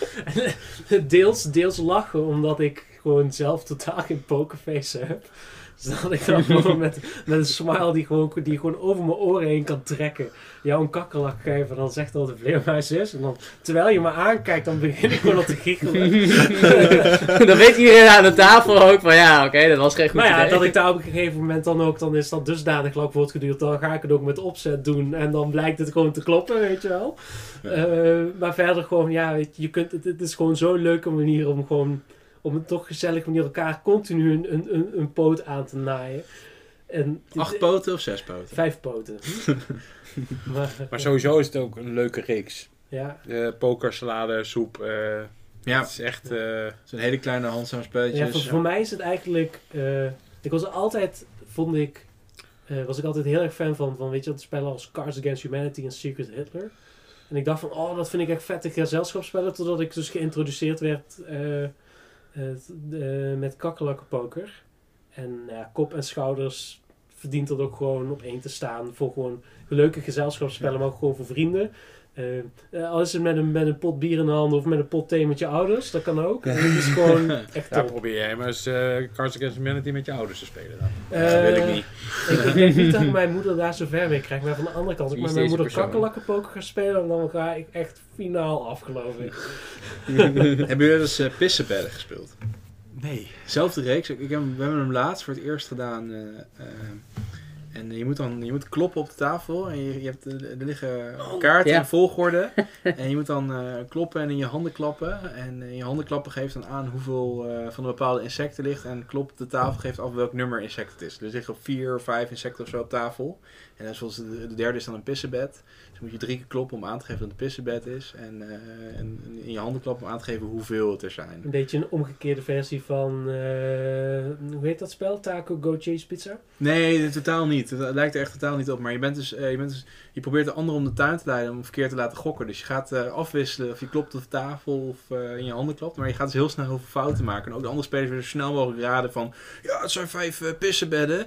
[LAUGHS] deels, deels lachen omdat ik gewoon zelf totaal geen pokerface heb. [LAUGHS] Dus dat ik dan gewoon met, met een smile die gewoon, die gewoon over mijn oren heen kan trekken. Jou een kakkerlak geven, dan zegt dat het een vleermuis is. En dan, terwijl je me aankijkt, dan begin ik gewoon al te giechelen. [LAUGHS] dan weet iedereen aan de tafel ook van ja, oké, dat was geen goed Maar ja, idee. dat ik daar op een gegeven moment dan ook, dan is dat dusdanig lang voortgeduurd. Dan ga ik het ook met opzet doen. En dan blijkt het gewoon te kloppen, weet je wel. Ja. Eh, maar verder gewoon, ja, weet je, je kunt, het, het is gewoon zo'n leuke manier om gewoon, op een toch gezellig manier elkaar continu een, een, een, een poot aan te naaien. En dit- Acht poten of zes poten? Vijf poten. [LAUGHS] maar, Maar sowieso is het ook een leuke reeks. Ja, poker, salade, soep. eh, Ja, Het is echt... eh, het zijn hele kleine handzame spelletjes. ja voor, voor mij is het eigenlijk, eh, ik was altijd, vond ik, eh, was ik altijd heel erg fan van, van weet je, wat spellen als Cards Against Humanity en Secret Hitler. En ik dacht van, oh, dat vind ik echt vette gezelschapsspellen, totdat ik dus geïntroduceerd werd eh, met kakkelakkenpoker. En ja, kop en schouders verdient dat ook gewoon op één te staan voor gewoon leuke gezelschapsspellen, maar ook gewoon voor vrienden. Eh, eh, al is het met een, met een pot bier in de hand of met een pot thee met je ouders, dat kan ook. Het is gewoon echt ja, probeer jij maar eens eh Cards Against Humanity met je ouders te spelen dan. Eh, dat wil ik niet. Ik, denk niet dat ik mijn moeder daar zo ver mee krijg. Maar van de andere kant, als ik met mijn moeder persoon? kakkelakkenpoker ga spelen, dan ga ik echt finaal af, geloof ik. [LAUGHS] Hebben jullie eens uh, pissenbedden gespeeld? Nee. Zelfde reeks. Ik heb, we hebben hem laatst voor het eerst gedaan. Eh, eh, en je moet dan je moet kloppen op de tafel. En je, je hebt, eh, er liggen kaarten ja. in volgorde. [LAUGHS] en je moet dan eh, kloppen en in je handen klappen. En in je handen klappen geeft dan aan hoeveel eh, van de bepaalde insecten ligt. En klop op de tafel geeft af welk nummer insect het is. Dus er liggen vier of vijf insecten of zo op tafel. En dan zoals de, de derde is dan een pissenbed. Dus moet je drie keer kloppen om aan te geven dat het een pissenbed is. En, eh, en in je handen klappen om aan te geven hoeveel het er zijn. Een beetje een omgekeerde versie van, eh, hoe heet dat spel? Taco Go Chase Pizza? Nee, totaal niet. Het lijkt er echt totaal niet op. Maar je, bent dus, eh, je, bent dus, je probeert de ander om de tuin te leiden om verkeerd te laten gokken. Dus je gaat afwisselen of je klopt op de tafel of in je handen klopt. Maar je gaat dus heel snel heel veel fouten maken. En ook de andere spelers willen zo snel mogelijk raden van... Ja, het zijn vijf pissenbedden.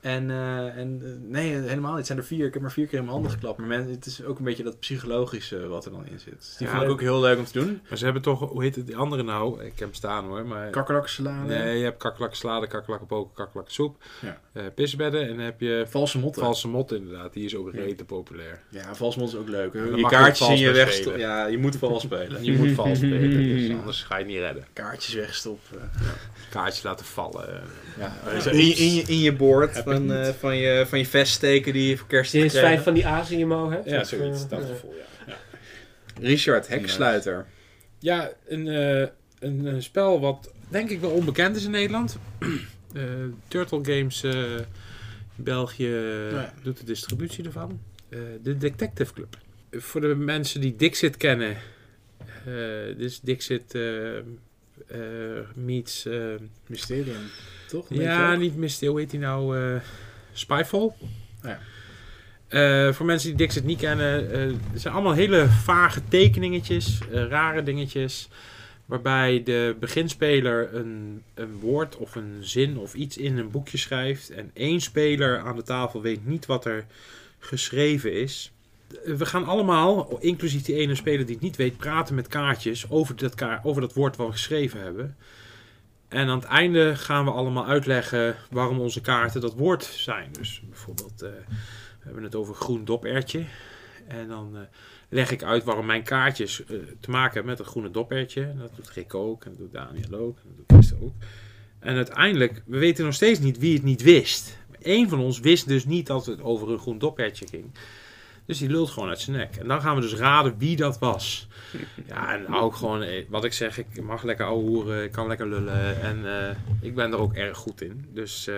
En, eh, en eh, nee, helemaal niet. Het zijn er vier. Ik heb maar vier keer in mijn handen geklapt. Maar men, het is ook een beetje dat psychologische wat er dan in zit. Dus die Ja, vond ik ook heel leuk om te doen. Maar ze hebben toch, hoe heet het, die andere nou? Ik heb hem staan hoor, maar... Kakkerlaksalade. Nee, je hebt kakkerlakken salade, kakkerlakken poken, kakkerlakken soep. Ja. Eh, pissebedden en dan heb je Valse motten. valse mot inderdaad. Die is ook rete populair. Ja, vals mot is ook leuk. Je kaartjes in je weg. Ja, je moet vals spelen. [LAUGHS] Je moet vals [LAUGHS] spelen, dus anders ga je het niet redden. kaartjes wegstoppen. Kaartjes laten vallen. Ja, in, je- in, je, in je boord Heb ik van, eh, van, je, van je vest steken die je voor kerst hebt vijf gekregen. van die A's in je mouw hebt. Ja, zoiets. eh, Dat ja. gevoel, ja. ja. Richard, heksluiter. Ja, een, eh, een, eh, spel wat denk ik wel onbekend is in Nederland. [CLEARS THROAT] Eh, Turtle Games eh, België Ja. doet de distributie ervan. Eh, de Detective Club. Voor de mensen die Dixit kennen. eh dit is Dixit meets... eh, Mysterium, toch? ja, niet Misty, hoe heet die nou? eh Spyfall. Ja. Eh, voor mensen die Dixit niet kennen, eh het zijn allemaal hele vage tekeningetjes, eh, rare dingetjes. Waarbij de beginspeler een, een woord of een zin of iets in een boekje schrijft. En één speler aan de tafel weet niet wat er geschreven is. We gaan allemaal, inclusief die ene speler die het niet weet, praten met kaartjes over dat, over dat woord wat we geschreven hebben. En aan het einde gaan we allemaal uitleggen waarom onze kaarten dat woord zijn. Dus bijvoorbeeld, eh, we hebben het over groen dopertje. En dan eh, leg ik uit waarom mijn kaartjes eh, te maken hebben met een groene dopertje. Dat doet Rick ook, en dat doet Daniel ook, en dat doet Christen ook. En uiteindelijk, we weten nog steeds niet wie het niet wist. Eén van ons wist dus niet dat het over een groen dopertje ging. Dus die lult gewoon uit zijn nek. En dan gaan we dus raden wie dat was. Ja, en ook gewoon, eh, wat ik zeg, ik mag lekker ouwe hoeren, ik kan lekker lullen. En eh, ik ben er ook erg goed in. Dus, eh,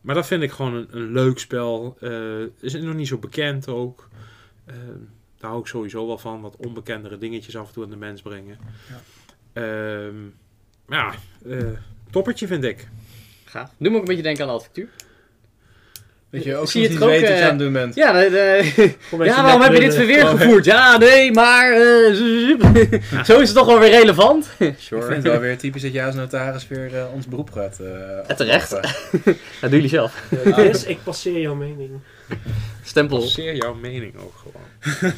maar dat vind ik gewoon een, een leuk spel. Eh is nog niet zo bekend ook. Eh, daar hou ik sowieso wel van, wat onbekendere dingetjes af en toe aan de mens brengen. Ja. Ehm, maar ja, eh, toppertje vind ik. Gaaf. Nu moet ik een beetje denken aan de advocatuur. Weet je, ook Zie je het niet ook, weten wat je eh, aan het doen bent. Ja, [LAUGHS] waarom heb je dit verweer gevoerd? Ja, nee, maar... eh, zo is het toch wel weer relevant. [LAUGHS] Ik vind het wel weer typisch dat jij als notaris weer eh, ons beroep gaat uh, terecht. [LAUGHS] Dat doen jullie zelf. Chris, ik passeer jouw mening. Stempel. Zeer jouw mening ook gewoon.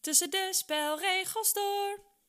Tussen de spelregels door.